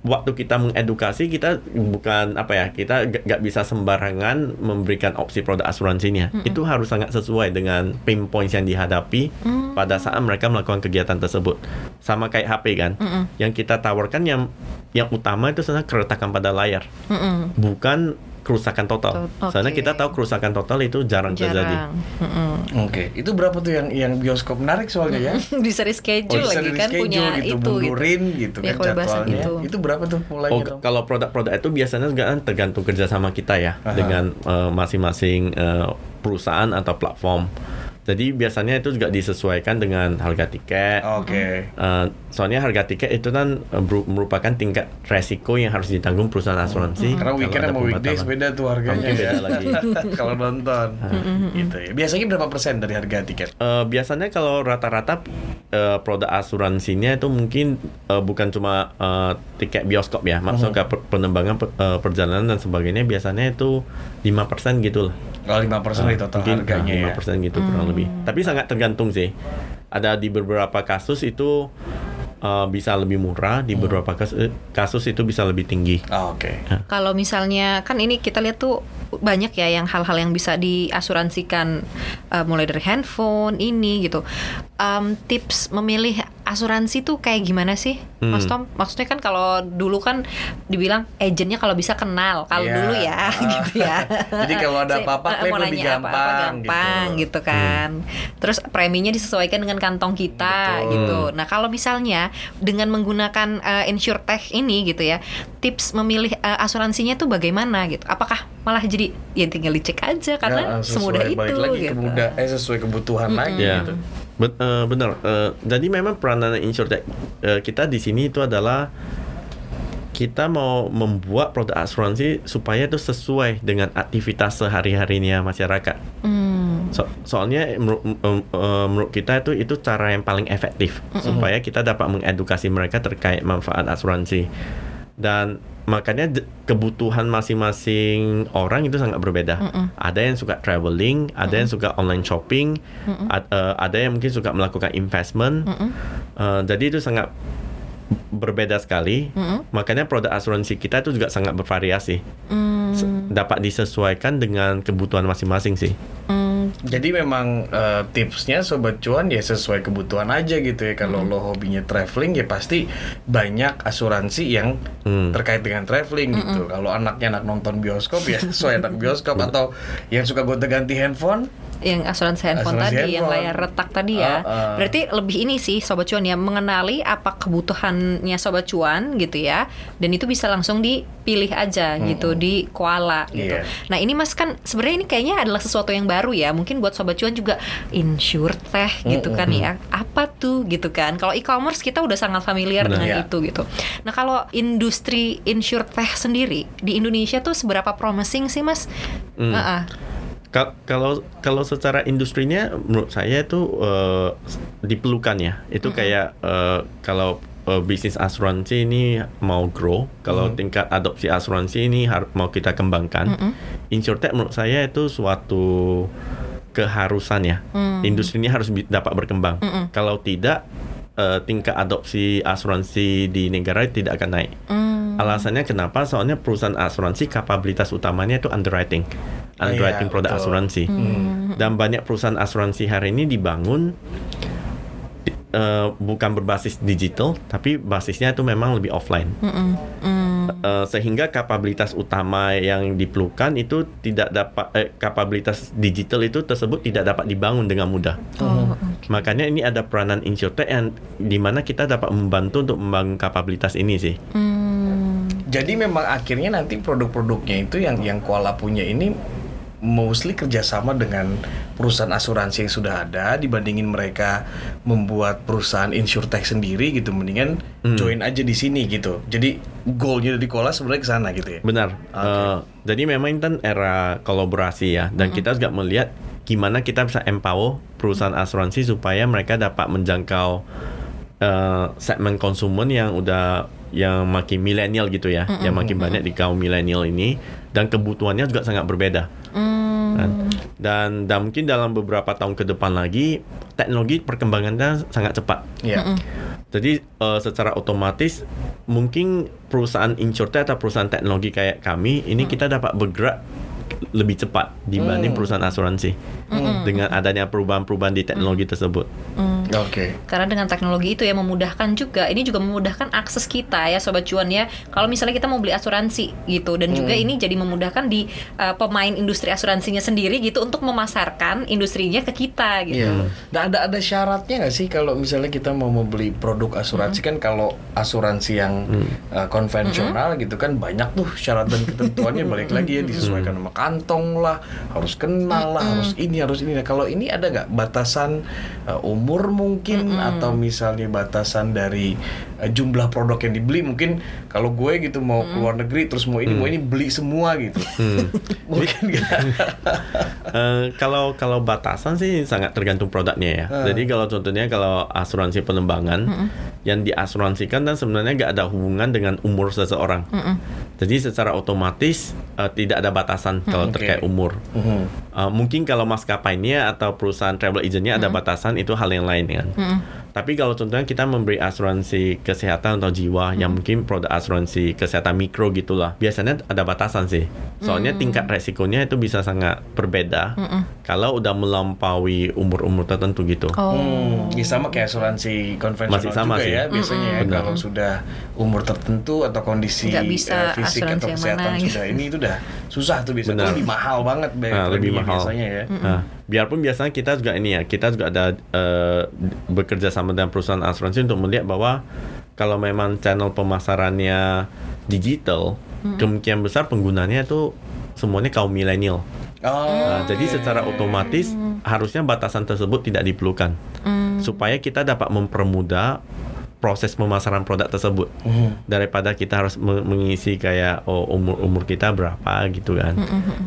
waktu kita mengedukasi kita bukan apa ya kita nggak bisa sembarangan memberikan opsi produk asuransinya. Itu harus sangat sesuai dengan pain points yang dihadapi pada saat mereka melakukan kegiatan tersebut. Sama kayak HP kan, yang kita tawarkan yang yang utama itu sebenarnya keretakan pada layar, Mm-mm. bukan kerusakan total. Tot- Soalnya kita tahu kerusakan total itu jarang, terjadi. Jarang. Mm-mm. Oke, itu berapa tuh yang yang bioskop menarik soalnya ya? bisa reschedule Oh, bisa lagi kan punya gitu, itu gitu. mundurin gitu, Ya, kan kalau bahasa jadwalnya. gitu. Itu berapa tuh mulainya Oh, dong? kalau produk-produk itu biasanya juga kan tergantung kerjasama kita ya Aha. dengan eh, masing-masing eh, perusahaan atau platform. Jadi biasanya itu juga disesuaikan dengan harga tiket. Oke. Eh, soalnya harga tiket itu kan eh, merupakan tingkat resiko yang harus ditanggung perusahaan asuransi. Karena kalau weekend sama weekdays beda tuh harganya Mungkin ya. beda lagi. Kalau nonton. gitu ya. Biasanya berapa persen dari harga tiket? Eh, biasanya kalau rata-rata eh, produk asuransinya itu mungkin eh, bukan cuma eh, tiket bioskop ya, maksudnya kayak per- penerbangan per- eh, perjalanan dan sebagainya biasanya itu 5% gitu lah. Kalau 5% dari total Mungkin, harganya ah, ya. 5% gitu kurang lebih. Tapi sangat tergantung sih. Ada di beberapa kasus itu eh, bisa lebih murah, di beberapa kasus, kasus itu bisa lebih tinggi. Oh, Oke. Kalau misalnya kan ini kita lihat tuh banyak ya yang hal-hal yang bisa diasuransikan eh, mulai dari handphone ini gitu. Em, tips memilih asuransi tuh kayak gimana sih, Mas Tom? Maksudnya kan kalau dulu kan dibilang agentnya kalau bisa kenal, kalau Iya. dulu ya Ah. gitu ya. Jadi kalau ada apa-apa eh, klaim lebih nanya apa-apa gampang, gampang gitu. gitu, kan. Terus preminya disesuaikan dengan kantong kita Betul. gitu. Nah, kalau misalnya dengan menggunakan uh, insurtech ini gitu ya, tips memilih uh, asuransinya tuh bagaimana gitu? Apakah malah jadi ya tinggal dicek aja karena Ya, sesuai, semudah itu lagi gitu. kemudah, eh sesuai kebutuhan lagi Ya. gitu. Bet- eh, benar. Eh, jadi memang peranan insurtech eh, kita di sini itu adalah kita mau membuat produk asuransi supaya itu sesuai dengan aktivitas sehari-harinya masyarakat. Hmm. So- soalnya menurut, menurut kita itu itu cara yang paling efektif supaya kita dapat mengedukasi mereka terkait manfaat asuransi dan makanya kebutuhan masing-masing orang itu sangat berbeda. Ada yang suka traveling, ada yang suka online shopping, ad- eh, ada yang mungkin suka melakukan investment. Eh, jadi itu sangat berbeda sekali. Makanya produk asuransi kita itu juga sangat bervariasi. Se- Dapat disesuaikan dengan kebutuhan masing-masing sih. Jadi memang eh, tipsnya sobat cuan ya sesuai kebutuhan aja gitu ya. Kalau lo hobinya traveling ya pasti banyak asuransi yang Hmm. terkait dengan traveling gitu. Kalau anaknya anak nonton bioskop ya sesuai anak bioskop atau yang suka gonta-ganti handphone yang asuransi handphone Asuransi tadi yang handphone. layar retak tadi ya. Ah, ah. Berarti lebih ini sih sobat cuan ya mengenali apa kebutuhannya sobat cuan gitu ya. Dan itu bisa langsung dipilih aja gitu di Koala gitu. Iya. Nah, ini Mas kan sebenarnya ini kayaknya adalah sesuatu yang baru ya. Mungkin buat sobat cuan juga insure teh gitu kan ya. Apa tuh gitu kan. Kalau e-commerce kita udah sangat familiar Benar. dengan Iya. itu gitu. Nah, kalau industri insure teh sendiri di Indonesia tuh seberapa promising sih Mas? Hmm. Ah, ah. Kal- kalau kalau secara industrinya menurut saya itu eh, diperlukan ya. Itu kayak eh, kalau eh, bisnis asuransi ini mau grow, kalau tingkat adopsi asuransi ini mau kita kembangkan, insurtech menurut saya itu suatu keharusan ya. Industri ini harus dapat berkembang. Kalau tidak eh, tingkat adopsi asuransi di negara tidak akan naik. Alasannya kenapa? Soalnya perusahaan asuransi kapabilitas utamanya itu underwriting, underwriting Iya, produk betul. asuransi. Dan banyak perusahaan asuransi hari ini dibangun eh, bukan berbasis digital, tapi basisnya itu memang lebih offline. Eh, sehingga kapabilitas utama yang diperlukan itu tidak dapat eh, kapabilitas digital itu tersebut tidak dapat dibangun dengan mudah. Oh, Makanya ini ada peranan insurtech yang di mana kita dapat membantu untuk membangun kapabilitas ini sih. Jadi memang akhirnya nanti produk-produknya itu yang yang Koala punya ini mostly kerjasama dengan perusahaan asuransi yang sudah ada dibandingin mereka membuat perusahaan insurtech sendiri gitu mendingan Hmm. join aja di sini gitu. Jadi goalnya dari Koala sebenarnya ke sana gitu ya. Benar. Oke. Eh, jadi memang ini kan era kolaborasi ya, dan kita juga melihat gimana kita bisa empower perusahaan asuransi supaya mereka dapat menjangkau eh, segmen konsumen yang udah yang makin milenial gitu ya, yang makin banyak di kaum milenial ini, dan kebutuhannya juga sangat berbeda. Kan? Dan, dan mungkin dalam beberapa tahun ke depan lagi teknologi perkembangannya sangat cepat. Ya. Jadi eh, secara otomatis mungkin perusahaan insurtech atau perusahaan teknologi kayak kami ini kita dapat bergerak lebih cepat dibanding perusahaan asuransi dengan adanya perubahan-perubahan di teknologi tersebut. Oke. Karena dengan teknologi itu ya memudahkan juga. Ini juga memudahkan akses kita ya sobat cuan ya. Kalau misalnya kita mau beli asuransi gitu dan juga ini jadi memudahkan di uh, pemain industri asuransinya sendiri gitu untuk memasarkan industrinya ke kita gitu. Iya. Dan ada ada syaratnya nggak sih kalau misalnya kita mau membeli produk asuransi kan kalau asuransi yang uh, konvensional gitu kan banyak tuh syarat dan ketentuannya balik lagi ya disesuaikan sama kantong lah, harus kenal lah, harus ini harus ini. Nah, kalau ini ada nggak batasan uh, umur mungkin? Atau misalnya batasan dari uh, jumlah produk yang dibeli mungkin kalau gue gitu mau ke luar negeri terus mau ini mau ini beli semua gitu. mungkin nggak? Eh, kalau kalau batasan sih sangat tergantung produknya ya. Ah. Jadi kalau contohnya kalau asuransi penerbangan yang diasuransikan dan sebenarnya nggak ada hubungan dengan umur seseorang. Jadi secara otomatis eh, tidak ada batasan kalau Oke. terkait umur. Mhm. Uh, mungkin kalau maskapainya atau perusahaan travel agentnya ada batasan itu hal yang lain kan. Tapi kalau contohnya kita memberi asuransi kesehatan atau jiwa yang mungkin produk asuransi kesehatan mikro gitulah, biasanya ada batasan sih. Soalnya tingkat resikonya itu bisa sangat berbeda kalau udah melampaui umur-umur tertentu gitu. Oh. Hmm, ya sama kayak asuransi konvensional Masih sama juga sih. ya biasanya ya Benar. kalau sudah umur tertentu atau kondisi Nggak bisa eh, fisik atau yang kesehatan mana, gitu. sudah ini itu udah susah tuh biasanya Benar. lebih mahal banget Nah, lebih mahal. biasanya ya. Nah, biarpun biasanya kita juga ini ya, kita juga ada eh, bekerja sama dengan perusahaan asuransi untuk melihat bahwa kalau memang channel pemasarannya digital, kemungkinan besar penggunanya itu semuanya kaum milenial. Oh, Nah, jadi secara otomatis harusnya batasan tersebut tidak diperlukan. supaya kita dapat mempermudah proses pemasaran produk tersebut daripada kita harus me- mengisi kayak oh umur umur kita berapa gitu kan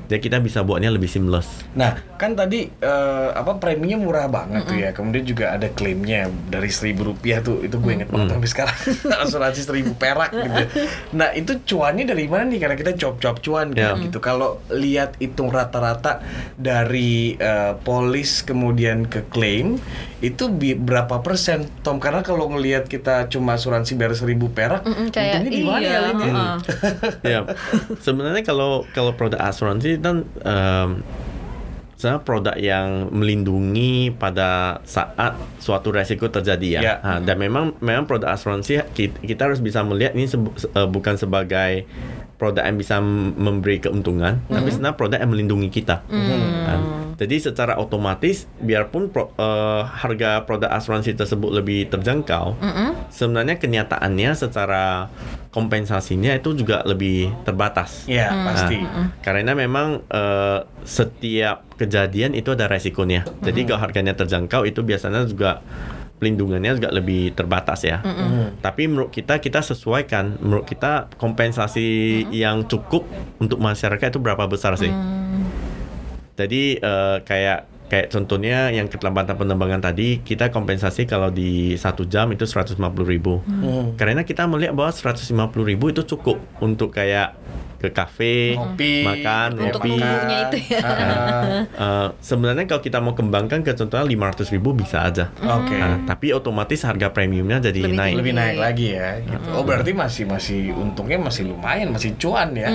jadi kita bisa buatnya lebih seamless Nah, kan tadi eh, apa preminya murah banget tuh ya. Kemudian juga ada klaimnya dari seribu rupiah tuh. Itu gue inget banget sampai sekarang. Asuransi seribu perak gitu. Nah, itu cuannya dari mana nih? Karena kita cop-cop cuan kan, Ya. gitu. Kalau lihat hitung rata-rata dari eh, polis kemudian ke klaim itu berapa persen, Tom? Karena kalau ngelihat kita cuma asuransi bayar seribu perak, Mm-mm, kayak untungnya di mana iya, ya, Lin, ya? heeh. ya sebenarnya kalau kalau produk asuransi kan em, sebenarnya produk yang melindungi pada saat suatu resiko terjadi ya. Ya. Ha, dan memang memang produk asuransi kita, kita harus bisa melihat ini se- eh, bukan sebagai produk yang bisa memberi keuntungan, tapi sebenarnya produk yang melindungi kita. Kan? Jadi secara otomatis biarpun pro- eh, harga produk asuransi tersebut lebih terjangkau, sebenarnya kenyataannya secara kompensasinya itu juga lebih terbatas. Ya, pasti. Karena memang eh, setiap kejadian itu ada resikonya. Jadi kalau harganya terjangkau itu biasanya juga pelindungannya juga lebih terbatas ya. Tapi menurut kita kita sesuaikan. Menurut kita kompensasi yang cukup untuk masyarakat itu berapa besar sih? Jadi eh, kayak kayak contohnya yang keterlambatan penerbangan tadi kita kompensasi kalau di satu jam itu 150.000 ribu. Karena kita melihat bahwa 150.000 ribu itu cukup untuk kayak ke kafe, Ngopi, makan, Untuk itu ya. Ah, Eh, sebenarnya kalau kita mau kembangkan ke contohnya 500 ribu bisa aja. Oke. Nah, tapi otomatis harga premiumnya jadi Lebih naik. lebih naik lagi ya gitu. Oh berarti masih masih untungnya masih lumayan masih cuan ya.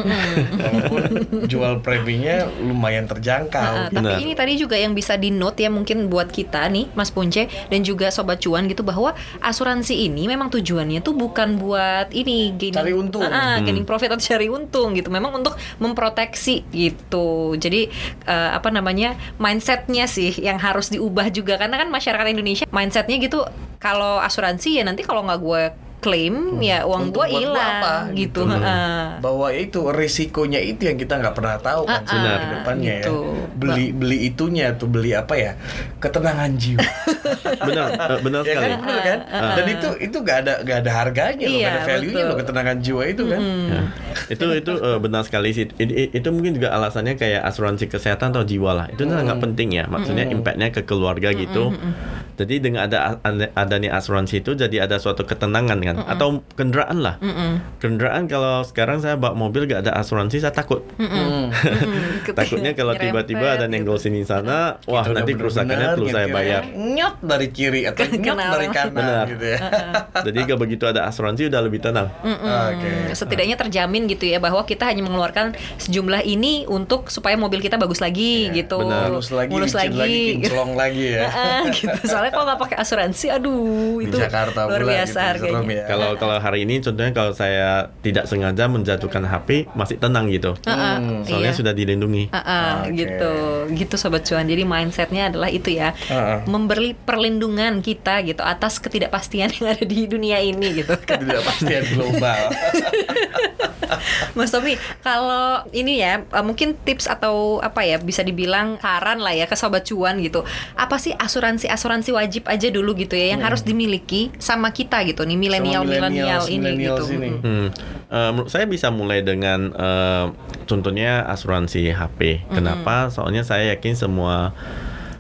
Walaupun jual preminya lumayan terjangkau. Ah, tapi Benar. ini tadi juga yang bisa di note ya mungkin buat kita nih Mas Punce dan juga sobat cuan gitu bahwa asuransi ini memang tujuannya tuh bukan buat ini gaining, Cari untung. Ah, ah, gaining profit atau cari untung gitu. Memang untuk memproteksi gitu. Jadi eh, apa namanya mindsetnya sih yang harus diubah juga karena kan masyarakat Indonesia mindsetnya gitu kalau asuransi ya nanti kalau nggak gue klaim ya uang Untung gue buat gua apa, hilang gitu. gitu. Ah. Bahwa itu risikonya itu yang kita nggak pernah tahu kan Ah, sebenarnya ah, ke depannya gitu. ya. Beli beli itunya tuh beli apa ya? Ketenangan jiwa. benar, eh, benar ya sekali. kan bener kan? Dan itu itu nggak ada nggak ada harganya loh, Iya, nggak ada value-nya betul. loh ketenangan jiwa itu kan. Ya. Itu itu eh, benar sekali sih. I- i- Itu mungkin juga alasannya kayak asuransi kesehatan atau jiwa lah. Itu sangat penting ya. Maksudnya impactnya ke keluarga gitu. Jadi dengan ada ada- adanya asuransi itu jadi ada suatu ketenangan kan atau kendaraan lah. Kendaraan kalau sekarang saya bawa mobil gak ada asuransi saya takut. Hmm. Takutnya kalau tiba-tiba ada Nyerempet nenggol sini sana, wah Itu udah nanti kerusakannya perlu saya bayar. Nyot dari kiri atau nyot dari kanan Benar. gitu ya. Jadi kalau begitu ada asuransi udah lebih tenang. Oke. setidaknya terjamin gitu ya bahwa kita hanya mengeluarkan sejumlah ini untuk supaya mobil kita bagus lagi Iya, gitu benar. Mulus lagi, mulus lagi, lagi, kinclong lagi ya. Gitu soalnya kalau nggak pakai asuransi aduh Di itu Jakarta luar biasa gitu, harganya ya. Kalau kalau hari ini contohnya kalau saya tidak sengaja menjatuhkan HP masih tenang gitu. Ah, ah, Soalnya iya. sudah dilindungi. Ah, ah, Oke. gitu gitu sobat cuan jadi mindsetnya adalah itu ya Ah, ah. memberi perlindungan kita gitu atas ketidakpastian yang ada di dunia ini gitu Ketidakpastian global. Mas Tommy, kalau ini ya eh, mungkin tips atau apa ya bisa dibilang saran lah ya ke sobat cuan gitu. Apa sih asuransi-asuransi wajib aja dulu gitu ya yang harus dimiliki sama kita gitu nih milenial milenial millennials, ini gitu. ini. Mm. Hmm. Eh, menurut saya bisa mulai dengan eh, contohnya asuransi HP. Kenapa? Soalnya saya yakin semua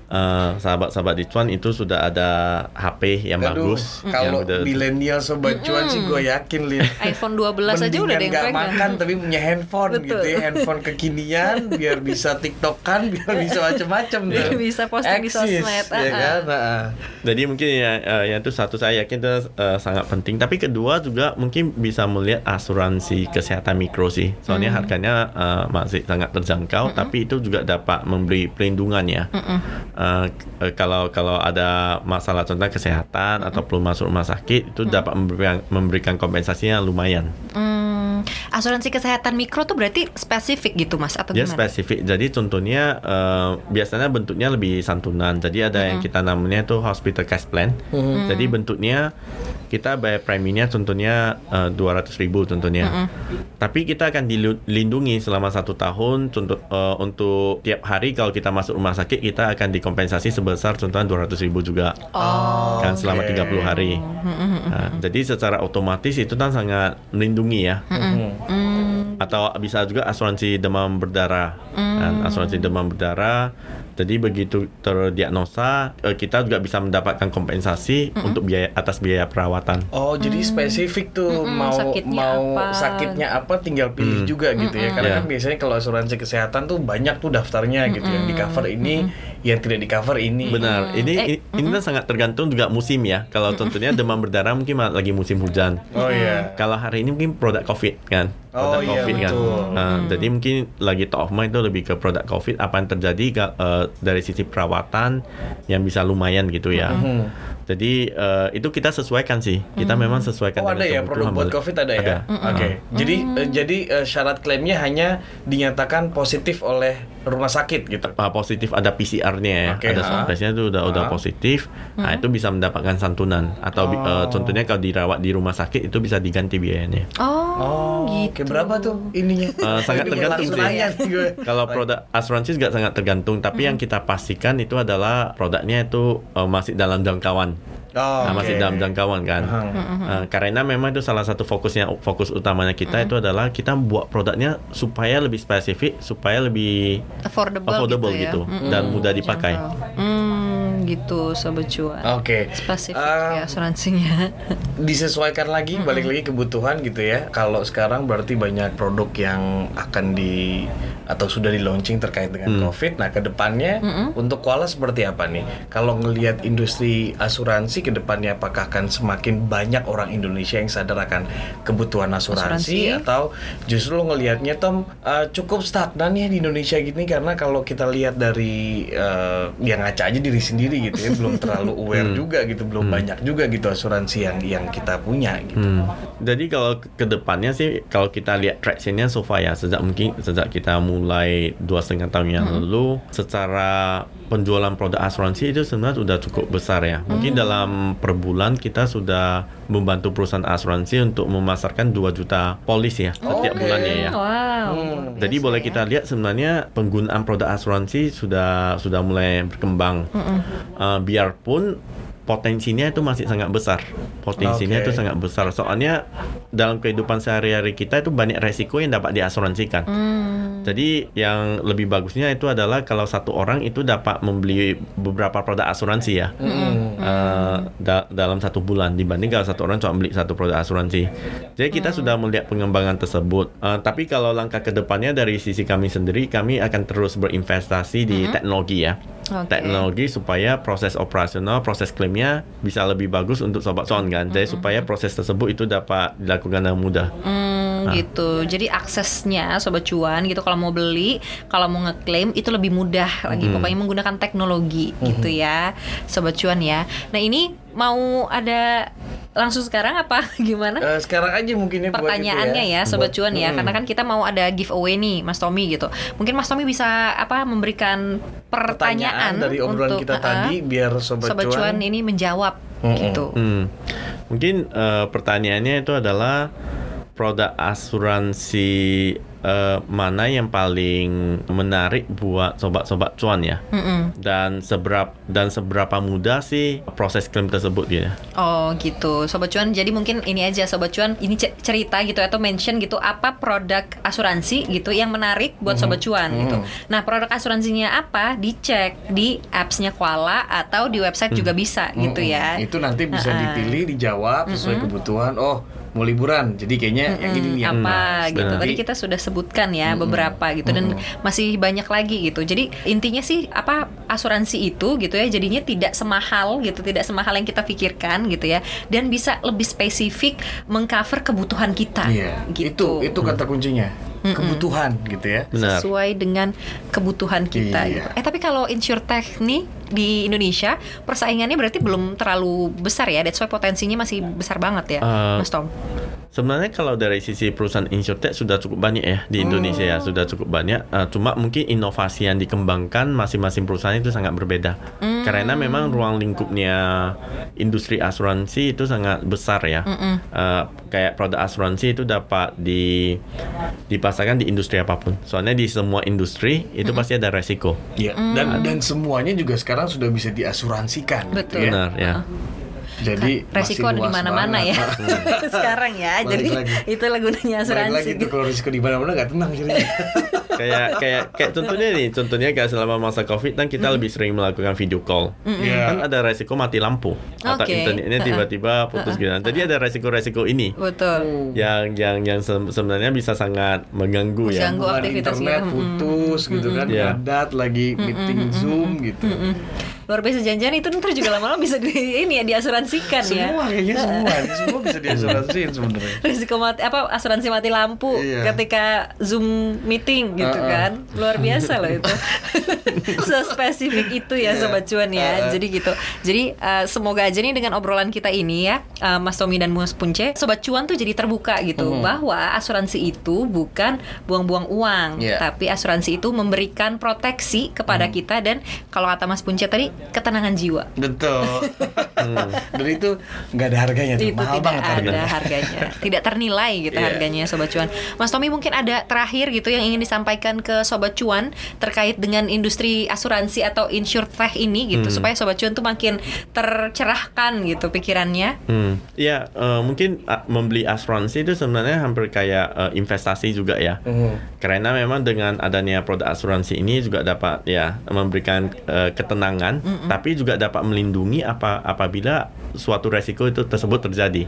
eh, sahabat-sahabat di Cuan itu sudah ada HP yang Aduh, bagus. kalau yang udah- milenial sobat cuan sih gue yakin Lin. iPhone 12 aja udah ada yang pegang. makan tapi punya handphone Betul. gitu ya handphone kekinian biar bisa tiktokan biar bisa macem-macem Biar bisa posting di Eksis, sosmed, ya ah, kan Nah, Jadi mungkin ya eh, yang itu satu saya yakin itu eh, sangat penting. Tapi kedua juga mungkin bisa melihat asuransi kesehatan mikro sih. Soalnya harganya eh, masih sangat terjangkau, tapi itu juga dapat memberi perlindungan ya. Eh, eh, kalau kalau ada masalah contoh kesehatan atau perlu masuk rumah sakit itu dapat memberikan memberikan kompensasinya lumayan. Hmm, asuransi kesehatan mikro tuh berarti spesifik gitu mas atau gimana? spesifik. Jadi contohnya eh, biasanya bentuknya lebih santunan. Jadi ada yang kita namanya itu hospital cash plan. Jadi bentuknya kita bayar preminya contohnya dua ratus ribu contohnya. Tapi kita akan dilindungi selama satu tahun. Contoh eh, untuk tiap hari kalau kita masuk rumah sakit kita akan dikompensasi sebesar contohnya dua ratus ribu juga. Oh, kan selama oke. 30 hari. Nah, jadi secara otomatis itu kan sangat melindungi ya. Hmm, Atau bisa juga asuransi demam berdarah. Kan, asuransi demam berdarah. Jadi begitu terdiagnosa eh, kita juga bisa mendapatkan kompensasi untuk biaya atas biaya perawatan. Oh, jadi spesifik tuh Mm-mm, mau sakitnya mau apa. sakitnya apa tinggal pilih juga gitu ya. Karena Ya. kan biasanya kalau asuransi kesehatan tuh banyak tuh daftarnya gitu yang di cover ini, yang tidak di cover ini. Benar. Ini Eh, ini, ini kan sangat tergantung juga musim ya. Kalau contohnya demam berdarah mungkin lagi musim hujan. Oh iya. Kalau hari ini mungkin produk COVID kan, Oh, produk iya, COVID kan. betul. Nah, Jadi mungkin lagi top of mind itu lebih ke produk COVID. Apa yang terjadi eh, dari sisi perawatan yang bisa lumayan gitu ya. Jadi eh, itu kita sesuaikan sih. Kita memang sesuaikan. Oh dengan ada ya produk buat balik. COVID ada ya. Oke. Jadi eh, jadi eh, syarat klaimnya hanya dinyatakan positif oleh rumah sakit gitu. Ah, positif ada PCR-nya ya, Oke, ada ha. swab testnya itu udah udah Ha. positif, nah itu bisa mendapatkan santunan atau eh, Oh. contohnya kalau dirawat di rumah sakit itu bisa diganti biayanya. Oh, gitu. Oke, berapa tuh ininya? Eh, sangat tergantung sih. Kalau produk asuransi juga sangat tergantung, tapi yang kita pastikan itu adalah produknya itu eh, masih dalam jangkauan. Oh, Nah, masih oke. dalam jangkauan kan. Aha. Eh, karena memang itu salah satu fokusnya fokus utamanya kita itu adalah kita buat produknya supaya lebih spesifik, supaya lebih affordable, affordable gitu, ya. gitu, Mm-mm. dan mudah dipakai. Hmm, gitu sobat cuan. Oke. Spesifik Eh, ya asuransinya. disesuaikan lagi balik lagi kebutuhan gitu ya kalau sekarang berarti banyak produk yang akan di atau sudah di launching terkait dengan Hmm. covid nah ke depannya untuk Kuala seperti apa nih kalau ngelihat industri asuransi ke depannya apakah akan semakin banyak orang Indonesia yang sadar akan kebutuhan asuransi, Asuransi. atau justru lo ngelihatnya Tom eh, cukup stagnan ya di Indonesia gini karena kalau kita lihat dari eh, yang ngaca aja diri sendiri gitu ya belum terlalu aware juga gitu belum banyak juga gitu asuransi yang yang kita punya gitu. Hmm. Jadi kalau ke- ke depannya sih kalau kita lihat tractionnya so far ya sejak mungkin sejak kita mulai dua setengah tahun yang lalu secara penjualan produk asuransi itu sebenarnya sudah cukup besar ya. Mungkin dalam per bulan kita sudah membantu perusahaan asuransi untuk memasarkan 2 juta polis ya setiap bulannya ya. Wow. Hmm. Jadi boleh kita lihat sebenarnya penggunaan produk asuransi sudah sudah mulai berkembang. Uh, biarpun potensinya itu masih sangat besar. Potensinya Oke. itu sangat besar. Soalnya dalam kehidupan sehari-hari kita itu banyak resiko yang dapat diasuransikan. Hmm. Jadi yang lebih bagusnya itu adalah kalau satu orang itu dapat membeli beberapa produk asuransi ya. Hmm. Uh, da- dalam satu bulan dibanding kalau satu orang cuma beli satu produk asuransi. Jadi kita sudah melihat pengembangan tersebut. Uh, tapi kalau langkah ke depannya dari sisi kami sendiri, kami akan terus berinvestasi di teknologi ya. Oke. Teknologi supaya proses operasional, proses klaimnya bisa lebih bagus untuk sobat cuan kan. Jadi supaya proses tersebut itu dapat dilakukan dengan mudah. Hmm, gitu. Jadi aksesnya sobat cuan gitu kalau mau beli, kalau mau ngeklaim itu lebih mudah lagi. Pokoknya menggunakan teknologi gitu ya, sobat cuan ya. Nah ini mau ada langsung sekarang apa gimana? Eh, sekarang aja mungkin ya buat itu Pertanyaannya ya, sobat Buat- cuan ya, Mm. karena kan kita mau ada giveaway nih, Mas Tommy gitu. Mungkin Mas Tommy bisa apa memberikan pertanyaan, dari obrolan untuk kita uh-uh, tadi biar sobat, sobat cuan ini menjawab Mm-mm. gitu. Hmm. Mungkin eh, pertanyaannya itu adalah produk asuransi eh, mana yang paling menarik buat sobat-sobat cuan ya? Mm-mm. Dan seberapa dan seberapa mudah sih proses klaim tersebut ya? Oh gitu, sobat cuan. Jadi mungkin ini aja sobat cuan, ini ce- cerita gitu atau mention gitu apa produk asuransi gitu yang menarik buat sobat cuan gitu. Nah produk asuransinya apa? Dicek di appsnya Kuala atau di website juga bisa gitu Mm-mm. ya. Itu nanti bisa dipilih, dijawab sesuai kebutuhan. Oh, mau liburan. Jadi kayaknya yang ini yang apa pas. gitu. Tadi kita sudah sebutkan ya beberapa gitu dan masih banyak lagi gitu. Jadi intinya sih apa asuransi itu gitu ya jadinya tidak semahal gitu, tidak semahal yang kita pikirkan gitu ya dan bisa lebih spesifik mengcover kebutuhan kita Iya, gitu. itu itu kata kuncinya. Kebutuhan gitu ya. Benar. sesuai dengan kebutuhan kita Iya. gitu. Eh tapi kalau insurtech nih di Indonesia persaingannya berarti belum terlalu besar ya. That's why potensinya masih besar banget ya, Eh, Mas Tom. Sebenarnya kalau dari sisi perusahaan insurtech sudah cukup banyak ya di Indonesia ya sudah cukup banyak. Eh, cuma mungkin inovasi yang dikembangkan masing-masing perusahaan itu sangat berbeda. Karena memang ruang lingkupnya industri asuransi itu sangat besar ya. Eh, kayak produk asuransi itu dapat di dipasarkan di industri apa pun. Soalnya di semua industri itu pasti ada resiko. Iya. Dan dan semuanya juga sekarang sudah bisa diasuransikan gitu Betul. ya. Benar ya. Jadi resiko masih ada di mana-mana ya. Sekarang ya. Balik Jadi lagi. itulah gunanya Balik asuransi. lagi tuh kalau risiko di mana-mana nggak tenang jadinya. kayak kayak kayak contohnya nih, contohnya kayak selama masa Covid kan kita lebih sering melakukan video call. Iya. Kan ada resiko mati lampu atau Oke. internetnya tiba-tiba putus gitu. Jadi ada resiko-resiko ini Betul. yang yang yang se- sebenarnya bisa sangat mengganggu ya. Mengganggu. Aktivitas internet gitu. putus gitu kan, Iya. padat lagi meeting Zoom gitu. Luar biasa janjian itu ntar juga lama-lama bisa di ini ya diasuransikan ya. Semua kayaknya semua, semua bisa diasuransiin sebenarnya. Risiko mati apa asuransi mati lampu Iya. ketika Zoom meeting gitu Uh-uh. kan. Luar biasa loh itu. Sespesifik itu ya Iya. sobat cuan ya. Uh-uh. Jadi gitu. Jadi uh, semoga aja nih dengan obrolan kita ini ya uh, Mas Tommy dan Mas Punce, sobat cuan tuh jadi terbuka gitu Mhm. bahwa asuransi itu bukan buang-buang uang, Iya. tapi asuransi itu memberikan proteksi kepada kita dan kalau kata Mas Punce tadi ketenangan jiwa. Betul. Dan itu nggak ada harganya tuh, itu mahal tidak banget ada harganya. harganya tidak ternilai gitu Iya. harganya sobat cuan Mas Tommy mungkin ada terakhir gitu yang ingin disampaikan ke sobat cuan terkait dengan industri asuransi atau insurtech ini gitu supaya sobat cuan tuh makin tercerahkan gitu pikirannya Hmm, ya eh, mungkin ah, membeli asuransi itu sebenarnya hampir kayak eh, investasi juga ya. Mhm. Karena memang dengan adanya produk asuransi ini juga dapat ya memberikan eh, ketenangan, tapi juga dapat melindungi apa apabila suatu resiko itu tersebut terjadi.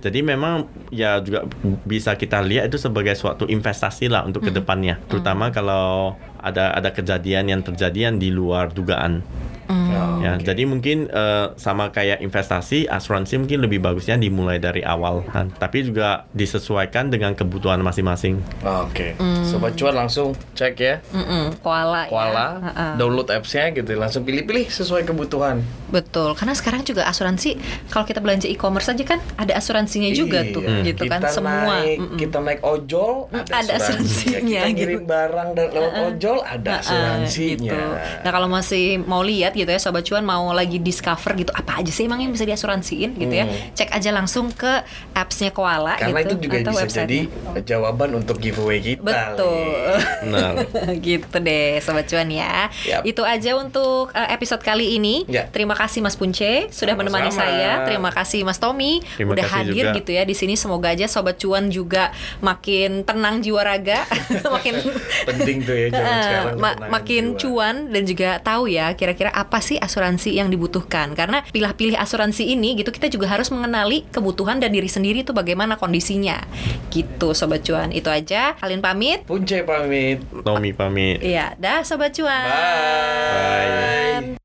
Jadi memang ya juga bisa kita lihat itu sebagai suatu investasi lah untuk ke depannya, terutama kalau ada ada kejadian yang terjadi yang di luar dugaan. Oh, Ya, oke. jadi mungkin eh, sama kayak investasi, asuransi mungkin lebih bagusnya dimulai dari awal, kan. tapi juga disesuaikan dengan kebutuhan masing-masing. Oke, sobat cuan langsung cek ya. Mm-mm, koala ya. Koala, Ha-ha. download appsnya gitu, langsung pilih-pilih sesuai kebutuhan. betul karena sekarang juga asuransi kalau kita belanja e-commerce aja kan ada asuransinya juga tuh Iya. gitu kan Kita semua naik, Mm-mm. kita naik ojol Mm, ada, ada asuransinya. asuransinya, Kita ngirim gitu. barang dan lewat ojol ada Nah, asuransinya. gitu. Nah kalau masih mau lihat gitu ya Sobat Cuan mau lagi discover gitu apa aja sih emang yang bisa diasuransiin gitu ya Hmm. cek aja langsung ke appsnya Koala Karena gitu itu juga atau bisa jadi jawaban untuk giveaway kita. Betul. Nah, gitu deh Sobat Cuan ya Yap. Itu aja untuk uh, episode kali ini Ya. Terima kasih Mas Punce Sudah Sama-sama. menemani saya Terima kasih Mas Tommy Terima Udah hadir juga. gitu ya di sini Semoga aja Sobat Cuan juga makin tenang jiwa raga Makin Penting tuh ya sekarang. ma- makin jiwa. cuan dan juga tahu ya kira-kira apa sih asuransi yang dibutuhkan karena pilih-pilih asuransi ini gitu kita juga harus mengenali kebutuhan dan diri sendiri itu bagaimana kondisinya gitu sobat cuan itu aja kalian pamit Punce pamit. Tommy pamit. iya dah sobat cuan Bye. Bye.